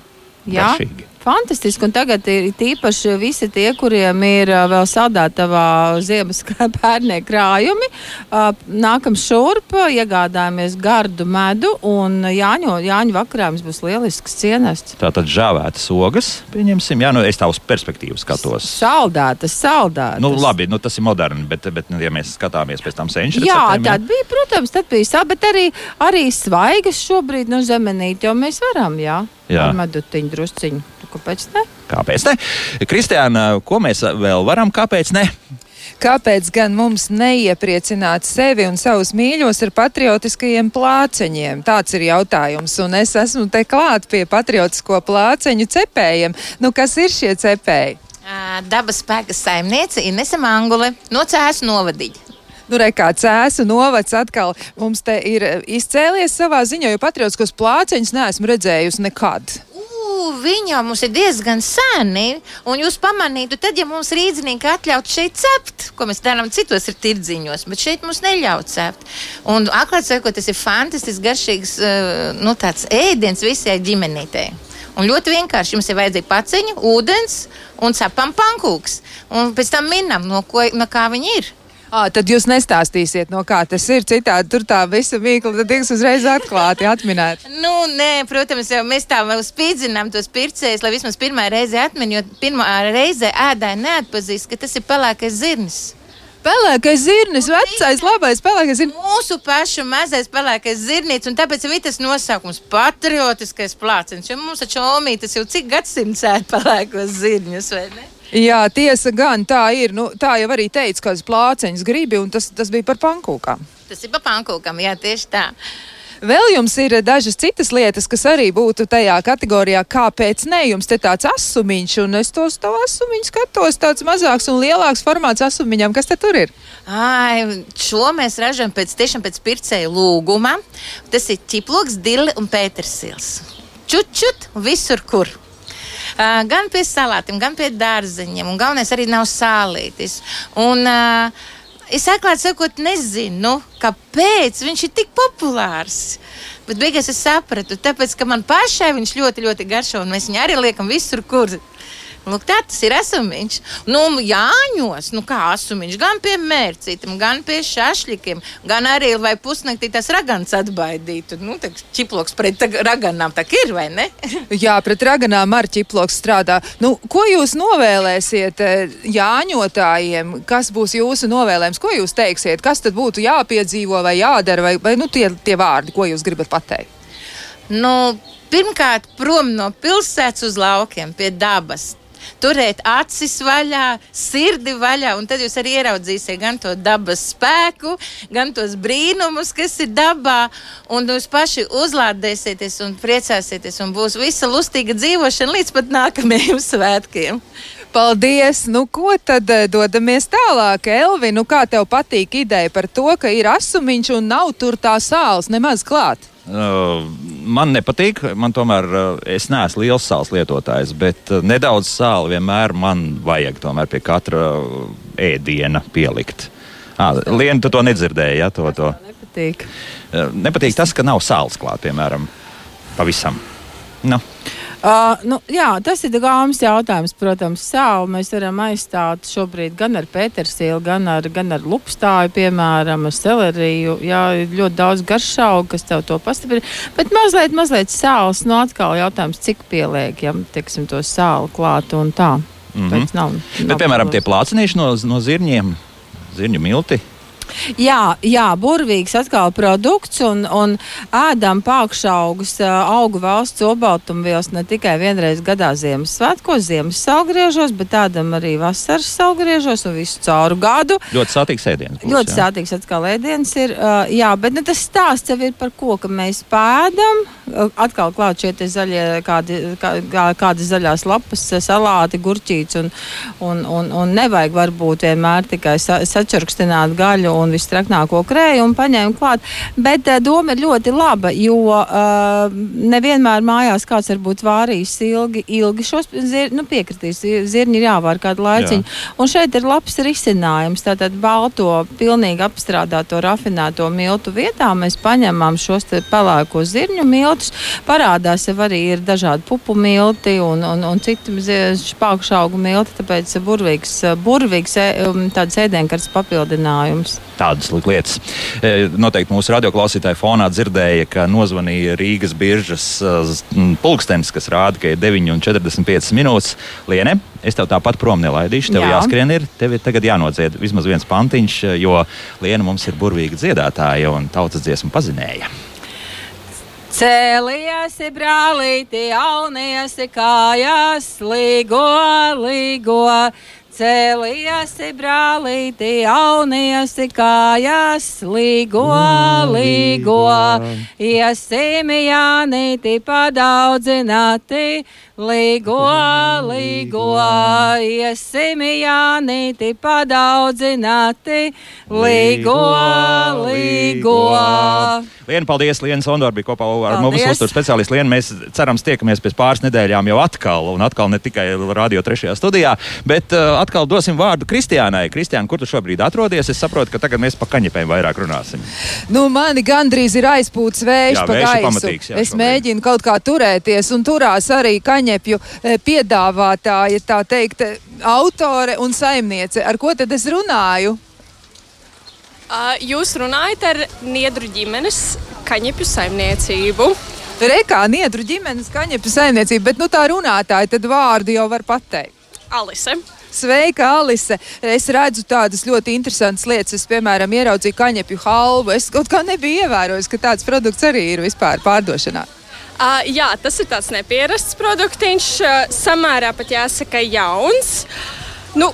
Jā, Garšīgi. Fantastiski. Un tagad ir tīpaši visi tie, kuriem ir vēl saldētavā ziemas pērnie [LAUGHS] krājumi. Nākam šurp, iegādājamies gardu medu un Jāņu, Jāņu vakarā mums būs lielisks cienests. Tā tad žāvētas ogas, pieņemsim, jā, nu, es tā uz perspektīvu skatos. Saldētas, saldētas. Nu, labi, nu, tas ir moderni, bet, bet nu, ja mēs skatāmies pēc tam senču Jā, receptēm, tad bija, protams, tad bija sāp, bet arī, arī svaigas šobrīd no zemenīt, jo mēs varam, jā, Jā. ar medutiņu drusciņu. Nu, Kāpēc ne? Kāpēc ne? Kristiāna, ko mēs vēl varam, kāpēc ne? Kāpēc gan mums neiepriecināt sevi un savus mīļos ar patriotiskajiem plāceņiem? Tāds ir jautājums. Un es esmu te klāt pie patriotisko plāceņu cepējiem. Nu, kas ir šie cepēji? Dabas spēka saimniece Inese Mangule no Cēsu novadīja. Nu, re, kā cēsu novads atkal mums te ir eh, izcēlies savā ziņā, jo patriotiskos plāceņus neesmu redzējusi nekad. Jau mums ir diezgan seni, un jūs pamanītu, tad, ja mums rīznieki atļautu šeit cept, ko mēs darām citos ir tirdziņos, bet šeit mums neļauj cept. Un, atklāt sakot, tas ir fantastisks, garšīgs uh, nu, ēdiens visai ģimenītei. Un ļoti vienkārši jums ir vajadzīga paciņa, ūdens un cepam pankūks. Un pēc tam minam, no, ko, no kā viņi ir. À, tad jūs nestāstīsiet, no kā tas ir. Citādi tur tā visa mīkla tad tiks uzreiz atklāti, atminēta. [LAUGHS] Nu, nē, protams, jau mēs tā vēl spīdzinām tos pircējus, lai vismaz pirmā reize atmin, jo pirmā reize ēdāji neatpazīst, ka tas ir pelēkais zirnis. Pelēkais zirnis, vecais, labais pelēkais zirnis. Mūsu pašu mazais pelēkais zirnīts, un tāpēc ir tas nosaukums - patriotiskais plāciens. Jo mums taču omītas jau cik gadsimts ēd pelēkos zirņus, vai ne? Jā, tiesa gan tā ir. Nu, tā jau arī teica, kādas plāceņas gribi, un tas, tas bija par pankūkām. Tas ir pa pankūkam, jā, tieši tā. Vēl jums ir dažas citas lietas, kas arī būtu tajā kategorijā, kāpēc ne. Jums te tāds asumiņš, un es tos tavu asumiņu skatos, tāds mazāks un lielāks formāts asumiņam. Kas te tur ir? Ai, šo mēs ražojam pēc, tiešām pēc pircēju lūguma. Tas ir ķiploks, dili un pētersils. Čut, čut, visur, kur. Uh, gan pie salātiem, gan pie dārzeņiem, un galvenais arī nav sālītis. Un, uh, Es atklāti sakot, nezinu, kāpēc viņš ir tik populārs. Bet beigās es sapratu, tāpēc, ka man pašai viņš ļoti, ļoti garšo, un mēs viņu arī liekam visur, kur. Lūk, tā tas ir esumiņš. Nu, Jāņos, nu kā asumiņš, gan pie mērcītiem, gan pie šašļikiem, gan arī, lai pusnaktī tas ragans atbaidītu. Nu, tā čiploks pret raganām tā ir, vai ne? [LAUGHS] Jā, pret raganām ar ķiploks strādā. Nu, ko jūs novēlēsiet eh, Jāņotājiem? Kas būs jūsu novēlējums? Ko jūs teiksiet? Kas tad būtu jāpiedzīvo vai jādara? Vai, vai nu, tie, tie vārdi, ko jūs gribat pateikt? Nu, pirmkārt, prom no pilsētas uz laukiem, pie dabas. Turēt acis vaļā, sirdi vaļā, un tad jūs arī ieraudzīsiet gan to dabas spēku, gan tos brīnumus, kas ir dabā. Un jūs paši uzlādēsieties un priecāsieties, un būs visa lustīga dzīvošana līdz pat nākamajiem svētkiem. Paldies! Nu, ko tad eh, dodamies tālāk, Elvi? Nu, kā tev patīk ideja par to, ka ir asumiņš un nav tur tā sāls nemaz klāt? Uh, man nepatīk, man tomēr uh, es neesmu liels sāls lietotājs, bet uh, nedaudz sāli vienmēr man vajag pie katra uh, ēdiena pielikt. Ah, Lienu, tu to nedzirdēji, ja? To, to. Nepatīk. Nepatīk tas, ka nav sāls klāt, piemēram, pavisam. Nu. Uh, nu, jā, tas ir gāmas jautājums. Protams, sāli mēs varam aizstāt šobrīd gan ar pētersīlu, gan ar, gan ar lupstāju, piemēram, ar seleriju. Jā, ir ļoti daudz garšaugu, kas tev to pastiprina. Bet mazliet, mazliet sāls, nu atkal jautājums, cik pieliek, ja, teiksim, to sāli klāt un tā. Mm Pēc nav, Bet, nav piemēram, tie plācinīši no, no zirņiem, zirņu milti. Jā, jā, burvīgs atkal produkts un, un ēdam pākšaugus augu valsts obaltumvielas ne tikai vienreiz gadā Ziemassvētkos, Ziemas salgriežos, bet ēdam arī vasaras salgriežos un visu cauru gadu. Ļoti sātīgs ēdiens. būs, Ļoti jā. sātīgs atkal ēdiens ir. Jā, bet nu, tas stāsts jau ir par ko, ka mēs pēdam. Atkal klāt šie zaļie, kādi, kā, kā, kādi zaļās lapas, uh, salāti, gurķīts un, un, un, un nevajag varbūt vienmēr tikai sa, sačurkstināt gaļu un visstraknāko krēju un paņēmu klāt. Bet uh, doma ir ļoti laba, jo uh, nevienmēr mājās kāds varbūt vārījis ilgi, ilgi šos zir, nu, piekritīs. Zirņi ir jāvār kādu laiciņu. Jā. Un šeit ir labs risinājums. Tātad balto, pilnīgi apstrādāto, rafinēto miltu vietā mēs paņemam šos pelēko zirņu miltus. Parādās jau arī ir dažādi pupu milti un, un, un citi spākšaugu milti, tāpēc burvīgs, burvīgs ē- um, tāds ēdienkarts papildinājums. Tādas lietas. E, Noteikti mūsu radioklausītāji fonā dzirdēja, ka nozvanīja Rīgas biržas e, pulkstenis, kas rāda, ka ir 9,45 minūtes. Liene, es tev tāpat prom nelaidīšu. Tev Jā. jāskrien, ir, tev ir tagad jānodzied vismaz viens pantiņš, e, jo Liena mums ir burvīga dziedātāja un tautas dziesmu pazinēja. Cēlies, brālīti, jaunies, kājās, līgo, līgo. Cēlies, brālīti, jaunies, kājās, līgo, līgo. Iesim, Jānīti, padaudzināti, līgo, līgo. Iesim, Jānīti, padaudzināti, līgo, līgo. Liena, paldies! Liena Sondora bija kopā ar Paldies. mums uzturu speciālistu Lienu. Mēs cerams tiekamies pēc pāris nedēļām jau atkal, un atkal ne tikai radio trešajā studijā, bet uh, atkal dosim vārdu Kristiānai. Kristiāna, kur tu šobrīd atrodies? Es saprotu, ka tagad mēs pa kaņepēm vairāk runāsim. Nu, mani gandrīz ir aizpūts vējš Jā, pa gaisu. pamatīgs, jā, es šobrīd. mēģinu kaut kā turēties, un turās arī kaņepju eh, piedāvātāja, tā teikt, autore un saimniece. Ar ko tad es runāju? Jūs runājat ar Niedru ģimenes kaņepju saimniecību. Rekā Niedru ģimenes kaņepju saimniecība, bet nu tā runātāja tad vārdu jau var pateikt. Alise. Sveika, Alise! Es redzu tādas ļoti interesantas lietas. Es, piemēram, ieraudzīju kaņepju halvu. Es kaut kā nebiju ievērojis, ka tāds produkts arī ir vispār pārdošanā. Uh, jā, tas ir tāds neparasts produktiņš, uh, samērā pat jāsaka jauns. Nu,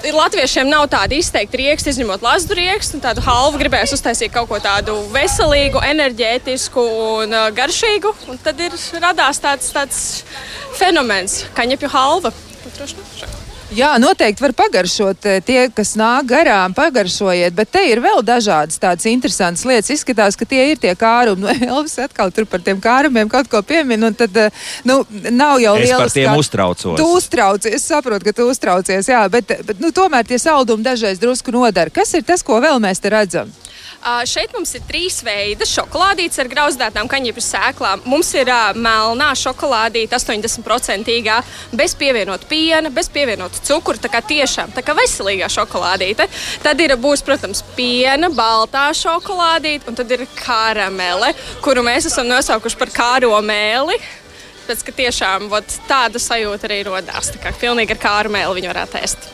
Latviešiem nav tāda izteikta rieksta, izņemot lasu riekstu. Tādu halvu gribēs uztaisīt kaut ko tādu veselīgu, enerģētisku un uh, garšīgu. Un tad ir radās tāds, tāds fenomens, kā ņepju halva. Jā, noteikti var pagaršot. eh, Tie, kas nāk garām, pagaršojiet, bet te ir vēl dažādas tādas interesantas lietas. Izskatās, ka tie ir tie kārumi. [LAUGHS] Nu, Elvis atkal tur par tiem kārumiem kaut ko piemin, tad eh, nu, nav jau liela par tiem uztraucos. Tu uztraucies, es saprotu, ka tu uztraucies, jā, bet, bet nu, tomēr tie saldumi dažreiz drusku nodara. Kas ir tas, ko vēl mēs te redzam? Uh, šeit mums ir trīs veidi šokolādītes ar grauzdētām kaņepju sēklām. Mums ir uh, melnā šokolādīte, 80% bez pievienot piena, bez pievienot cukuru. Tā kā tiešām tā kā veselīgā šokolādīte. Tad ir, būs, protams, piena, baltā šokolādīte, un tad ir karamele, kuru mēs esam nosaukuši par kāro mēli. Tāpēc, ka tiešām vot, tāda sajūta arī radās. Tā kā pilnīgi ar karameli viņu varētu ēst.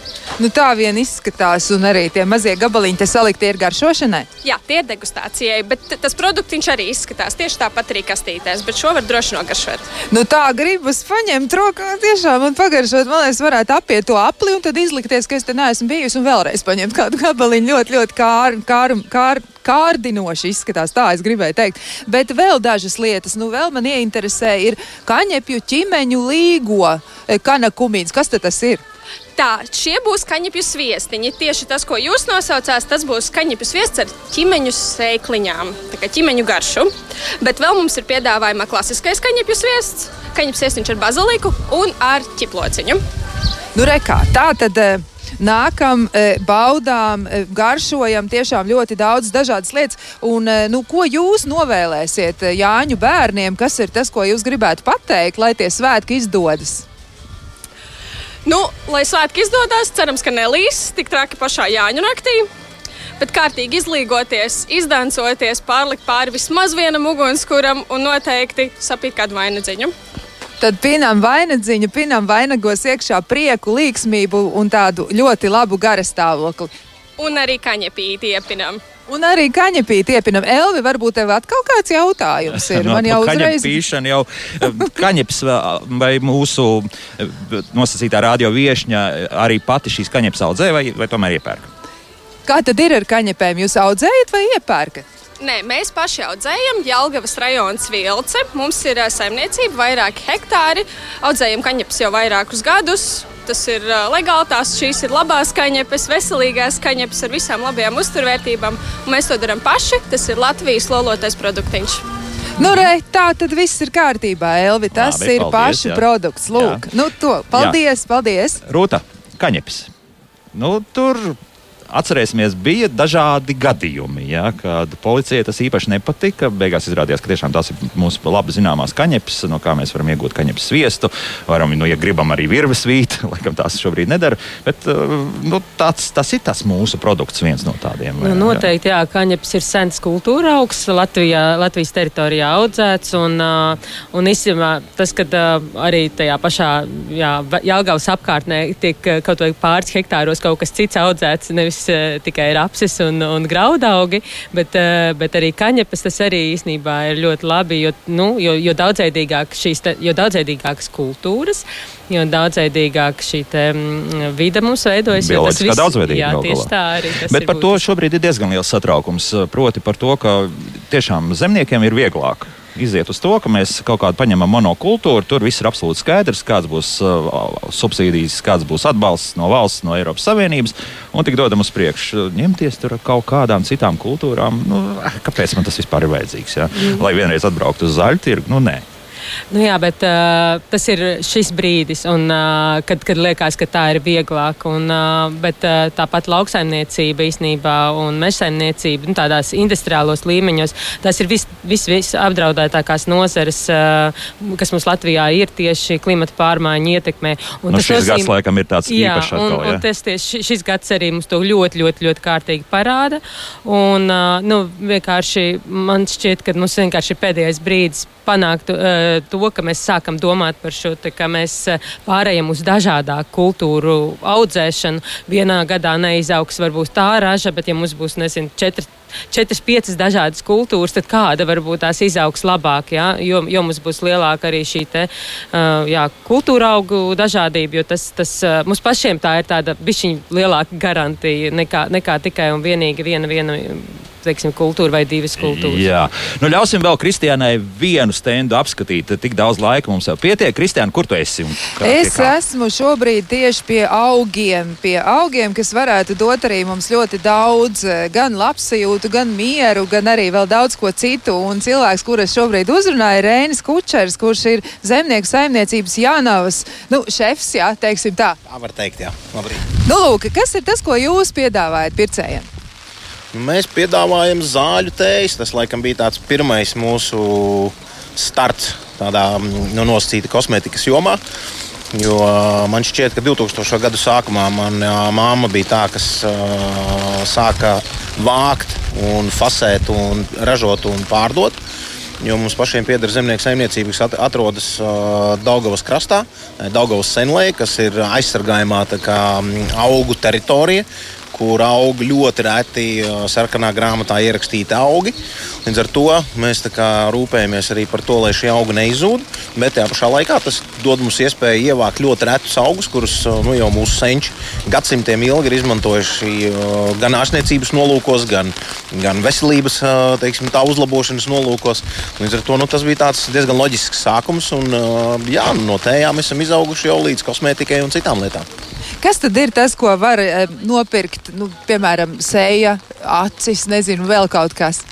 Nu, tā vien izskatās, un arī tie mazie gabaliņi te salikti ir garšošanai. Jā, tie ir degustācijai, bet tas produkts arī izskatās tieši tāpat arī kastītēs, bet šo var droši nogaršot. Nu, tā gribas paņemt rokā tiešām un pagaršot. Man liekas, varētu apiet to apli un tad izlikties, ka es te neesmu bijusi un vēlreiz paņemt kādu gabaliņu. Ļoti, ļoti kār, kār, kār, kārdinoši izskatās. Tā es gribēju teikt. Bet vēl dažas lietas, nu, vēl man ieinteresē, ir kaņepju ķimeņu līgo eh, kanakumīns. Kas tas ir? Tā, šie būs kaņepju sviestiņi. Tieši tas, ko jūs nosaucāt, tas būs kaņepju sviests ar ķīmeņu sēkliņām, tā kā ķīmeņu garšu. Bet vēl mums ir piedāvājumā klasiskais kaņepju sviests, kaņepju sviestiņš ar baziliku un ar ķiplociņu. Nu, rekā, tā tad. eh, Nākam, eh, baudām, eh, garšojam tiešām ļoti daudz dažādas lietas. Un, eh, nu, ko jūs novēlēsiet Jāņu bērniem? Kas ir tas, ko jūs gribētu pateikt, lai tie svētki izdodas? Nu, lai svētki izdodas, cerams, ka nelīs tik traki pašā Jāņu naktī. Bet kārtīgi izlīgoties, izdancoties, pārlikt pāri vismaz vienam ugunskuram un noteikti sapīt kādu vainagdziņu. Tad pinām vainagdziņu, pinām vainagos iekšā prieku, līksmību un tādu ļoti labu garastāvokli. Un arī kaņepīti iepinam. Un arī kaņepīti iepinam. Elvi, varbūt tev atkal kāds jautājums ir. Man jau uzreiz. Kaņepīšana jau eh, kaņeps vai- vai mūsu eh, nosacītā radio viešņa arī pati šīs kaņeps audzē vai, vai tomēr iepērk? Kā tad ir ar kaņepēm? Jūs audzējat vai iepērkat? Nē, mēs paši audzējam Jālgavas rajonas vilce. Mums ir saimniecība, vairāki hektāri. Audzējam kaņepes jau vairākus gadus. Tas ir legāli, tās šīs ir labās kaņepes, veselīgās kaņepes ar visām labajām uzturvērtībām. Un mēs to darām paši. Tas ir Latvijas lolotais produktiņš. Nu, re, tā tad viss ir kārtībā, Elvi. Tas Labi, ir paldies, pašu jā. produkts. Lūk, nu, to. Paldies, paldies. Rūta, kaņepes. Nu, tur atcerēsimies, bija dažādi gadījumi, ja, kad policijai tas īpaši nepatika. Beigās izrādījās, ka tiešām tās ir mūsu labi zināmās kaņepes, no kā mēs varam iegūt kaņepes sviestu. Varam, nu, ja gribam, arī virves vīt, [LAUGHS] laikam tās šobrīd nedara. Bet uh, nu, tāds, tas ir tas mūsu produkts, viens no tādiem. Nu, noteikti, jā, kaņepes ir sens kultūra augs, Latvijā, Latvijas teritorijā audzēts. Un, uh, un īstenībā tas, ka uh, arī tajā pašā jā, Va- Jelgavas apkārtnē tiek kaut vai pāris hektāros kaut kas cits audzēts, nevis uh, tikai rapsis un, un graudaugi, bet, uh, bet arī kaņepes tas arī īstenībā ir ļoti labi, jo, nu, jo, jo daudzveidīgāk šīs, jo daudzveidīgākas kultūras, jo daudzveidīgāk šī te, mm, vide mums veidojas. Bioloģiskā daudzveidība Jā, tieši tā arī. Bet par to šobrīd ir diezgan liels satraukums. Proti par to, ka tiešām zemniekiem ir vieglāk. Iziet uz to, ka mēs kaut kādu paņemam monokultūru, tur viss ir absolūti skaidrs, kāds būs uh, subsīdijas, kāds būs atbalsts no valsts, no Eiropas Savienības, un tik dodam uz priekšu. Ņemties tur kaut kādām citām kultūrām, nu, kāpēc man tas vispār ir vajadzīgs? Ja? Mm. Lai vienreiz atbrauktu uz zaļu tirgu, nu nē. Nu jā, bet uh, tas ir šis brīdis, un, uh, kad, kad liekas, ka tā ir vieglāk. Un, uh, bet uh, tāpat lauksaimniecība īstenībā un mežsaimniecība nu, tādās industriālos līmeņos, tas ir viss vis, vis apdraudētākās nozares, uh, kas mums Latvijā ir tieši klimata pārmaiņu ietekmē. Un Nu, tas šis nozīm- gads laikam ir tāds Jā, īpašs un, atkal. un Ja? tas tieši šis gads arī mums to ļoti, ļoti, ļoti kārtīgi parāda. Un, uh, nu, vienkārši man šķiet, ka mums vienkārši ir pēdējais brīdis panākt uh, to, ka mēs sākam domāt par šo, te, ka mēs uh, pārējām uz dažādāku kultūru audzēšanu. Vienā gadā neizaugs varbūt tā raža, bet ja mums būs, nezinu, četri. Četras, piecas dažādas kultūras, tad kāda varbūt tās izaugs labāk, ja? jo, jo mums būs lielāka arī šī te, uh, jā, kultūra augu dažādība, jo tas, tas uh, mums pašiem tā ir tāda bišķiņa lielāka garantija nekā, nekā tikai un vienīgi viena, viena teiksim, kultūra vai divas kultūras. Jā, nu ļausim vēl Kristiānai vienu stendu apskatīt. Tik daudz laika mums jau pietiek. Kristiāna, kur tu esi? kā- Es kā? esmu šobrīd tieši pie augiem, pie augiem, kas varētu dot arī mums ļoti daudz, gan labsajūtu, gan mieru, gan arī vēl daudz ko citu. Un cilvēks, kurus šobrīd uzrunāja, ir Rēnis Kučers, kurš ir zemnieku saimniecības Jānavas nu, šefs, jā, teiksim tā. Tā var teikt, jā. Labrīt. Nu, lūk, kas ir tas, ko jūs piedāvājat pircējiem? Nu, mēs piedāvājam zāļu tējas. Tas laikam bija tāds pirmais mūsu starts tādā nu, nosacīta kosmētikas jomā. Jo man šķiet, ka 2000. gadu sākumā manā māma bija tā, kas uh, sāka vākt, un fasēt, un ražot un pārdot. Jo mums pašiem pieder zemnieku saimniecība, kas atrodas uh, Daugavas krastā, Daugavas senlē, kas ir aizsargājumā kā, augu teritorija kur aug ļoti reti sarkanā grāmatā ierakstīti augi. Līdz ar to mēs rūpējamies arī par to, lai šie augi neizzūd. Bet tajā pašā laikā tas dod mums iespēju ievākt ļoti retus augus, kurus nu, jau mūsu senči gadsimtiem ilgi ir izmantojuši gan ārstniecības nolūkos, gan, gan veselības teiksim, uzlabošanas nolūkos. Līdz ar to nu, tas bija diezgan loģisks sākums. Un, jā, no tējām esam izauguši jau līdz kosmētikai un citām lietām. Kas tad ir tas, ko var e, nopirkt, nu, piemēram, sēja, acis, nezinu, vēl kaut kas?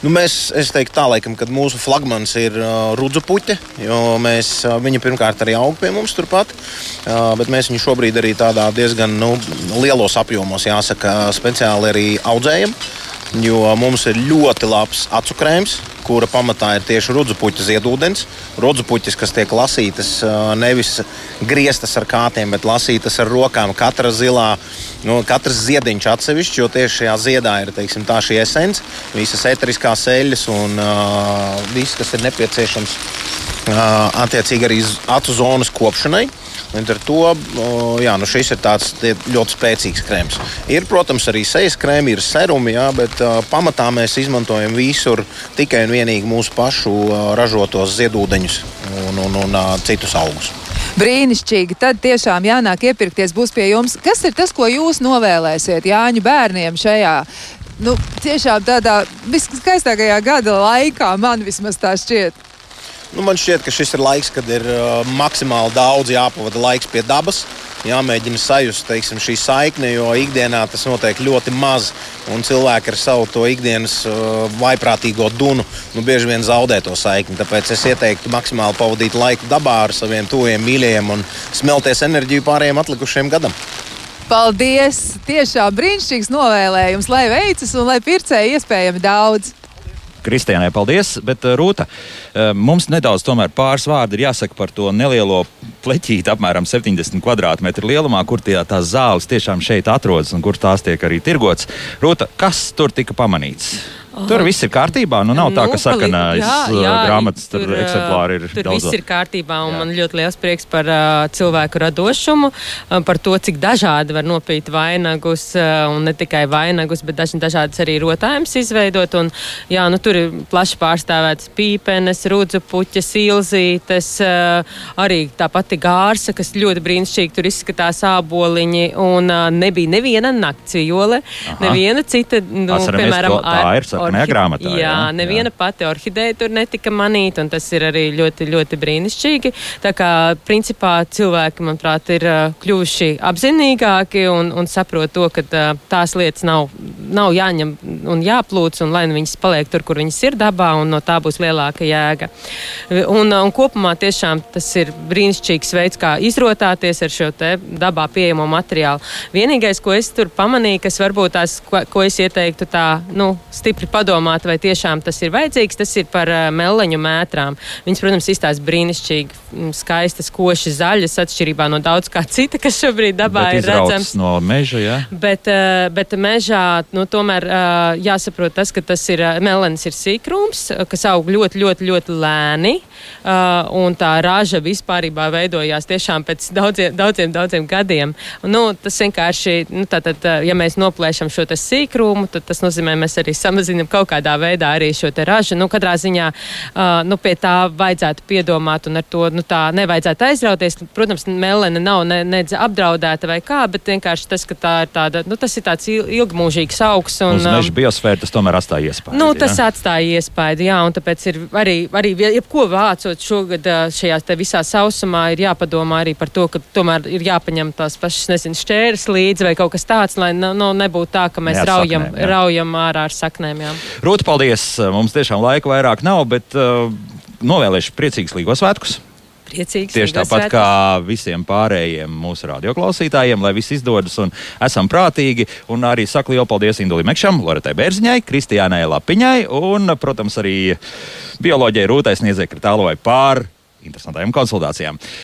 Nu, mēs, es teiktu, tā laikam, ka mūsu flagmanis ir uh, rudzu puķe, jo mēs, uh, viņa pirmkārt arī aug pie mums turpat, uh, bet mēs viņu šobrīd arī tādā diezgan nu, lielos apjomos, jāsaka, speciāli arī audzējam. Jo mums ir ļoti labs acu krēms, kura pamatā ir tieši rudzupuķa ziedūdens. Rudzupuķis, kas tiek lasītas nevis grieztas ar kātiem, bet lasītas ar rokām. Katra zilā, nu, katrs ziediņš atsevišķi, jo tieši šajā ziedā ir teiksim, tā šī esence, visas eteriskās eļļas un uh, viss, kas ir nepieciešams uh, attiecīgi arī acu zonas kopšanai. Līdz ar to jā, nu šis ir tāds ļoti spēcīgs krēms. Ir, protams, arī sejas krēmi, ir serumi, jā, bet pamatā mēs izmantojam visur tikai un vienīgi mūsu pašu ražotos ziedūdeņus un, un, un citus augus. Brīnišķīgi. Tad tiešām jānāk iepirkties būs pie jums. Kas ir tas, ko jūs novēlēsiet Jāņu bērniem šajā nu, tiešām tādā viskaistākajā gada laikā, man vismaz tā šķiet. Nu, man šķiet, ka šis ir laiks, kad ir uh, maksimāli daudz jāpavada laiks pie dabas. Jāmēģina sajust teiksim, šī saikne, jo ikdienā tas notiek ļoti maz. Un cilvēki ar savu to ikdienas uh, vaiprātīgo dunu nu, bieži vien zaudē to saikni. Tāpēc es ieteiktu maksimāli pavadīt laiku dabā ar saviem tuviem mīļajiem un smelties enerģiju pārējiem atlikušajiem gadam. Paldies! Tiešām brīnišķīgs novēlējums, lai veicas un lai pircēji iespējami daudz. Kristiānai, paldies. Bet, uh, Rūta, uh, mums nedaudz pāris vārdi ir jāsaka par to nelielo pleķīti, apmēram 70 km lielumā, kur tie, tās zāles tiešām šeit atrodas un kur tās tiek arī tirgotas. Rūta, kas tur tika pamanīts? Tur viss ir kārtībā. Nu, nav nu, tā, ka sarkanais uh, grāmatas tur, tur eksemplāri ir. Tur daudz. viss ir kārtībā, un jā. man ļoti liels prieks par uh, cilvēku radošumu, uh, par to, cik dažādi var nopīt vainagus, uh, un ne tikai vainagus, bet daž, dažādas arī rotājumus izveidot. Un, jā, nu, tur ir plaši pārstāvētas pīpenes, rudzu puķes, ilzītes, uh, arī tā pati gārsa, kas ļoti brīnišķīgi tur izskatās āboliņi, un uh, nebija neviena naktsvijole, neviena cita, nu, Atceramies, piemēram, to, sarkanajā grāmatā. Jā, jā, neviena jā. pati orhideja tur netika manīta, un tas ir arī ļoti, ļoti brīnišķīgi. Tā kā, principā, cilvēki, manuprāt, ir kļuvuši apzinīgāki un, un saprot to, ka tās lietas nav, nav jāņem un jāplūc, un lai nu viņas paliek tur, kur viņas ir dabā, un no tā būs lielāka jēga. Un, un kopumā tiešām tas ir brīnišķīgs veids, kā izrotāties ar šo dabā pieejamo materiālu. Vienīgais, ko es tur pamanīju, kas varbūt tās, ko, ko es ieteiktu tā, nu, stipri padomāt, vai tiešām tas ir vajadzīgs. Tas ir par uh, meleņu mētrām. Viņas, protams, izstāsta brīnišķīgi, mm, skaistas, koši zaļas, atšķirībā no daudz kā cita, kas šobrīd dabā bet ir redzams. No meža, jā. Bet, uh, bet mežā nu, tomēr uh, jāsaprot tas, ka tas ir melens ir sīkrums, kas aug ļoti, ļoti, ļoti lēni. Un tā raža vispār veidojās tiešām pēc daudziem, daudziem, daudziem gadiem. Un, nu, tas vienkārši, nu, tātad, ja mēs noplēšam šo sīkrumu, tad tas nozīmē, mēs arī samazinām kaut kādā veidā arī šo ražu. Nu, katrā ziņā uh, nu, pie tā vajadzētu piedomāt un ar to nu, tā nevajadzētu aizrauties. Protams, melena nav ne, nedz apdraudēta vai kā, bet vienkārši tas, ka tā ir tāda, nu, tas ir tāds ilgmūžīgs augs. Un, Uz meža biosfēra tas tomēr atstāja iespēju. Nu, tas jā? atstāja iespēju, jā, un tāpēc ir arī, arī jebko vācot šogad šajā visā sausumā, ir jāpadomā arī par to, ka tomēr ir jāpaņem tās pašas, nezinu, šķērs līdzi vai kaut kas tāds, lai nu, nebūtu tā, ka mēs raujam, saknēm, raujam ārā ar saknēm. Jā. Rūta, paldies! Mums tiešām laika vairāk nav, bet uh, novēlēšu priecīgus Līgo svētkus! Priecīgs. Tieši tāpat kā visiem pārējiem mūsu radioklausītājiem, lai viss izdodas un esam prātīgi. Un arī saku lielu paldies Indulim Mekšam, Loretai Bērziņai, Kristiānai Lapiņai un, protams, arī bioloģijai Rūtai Sniedzei Kritālovai par interesantām konsultācijām.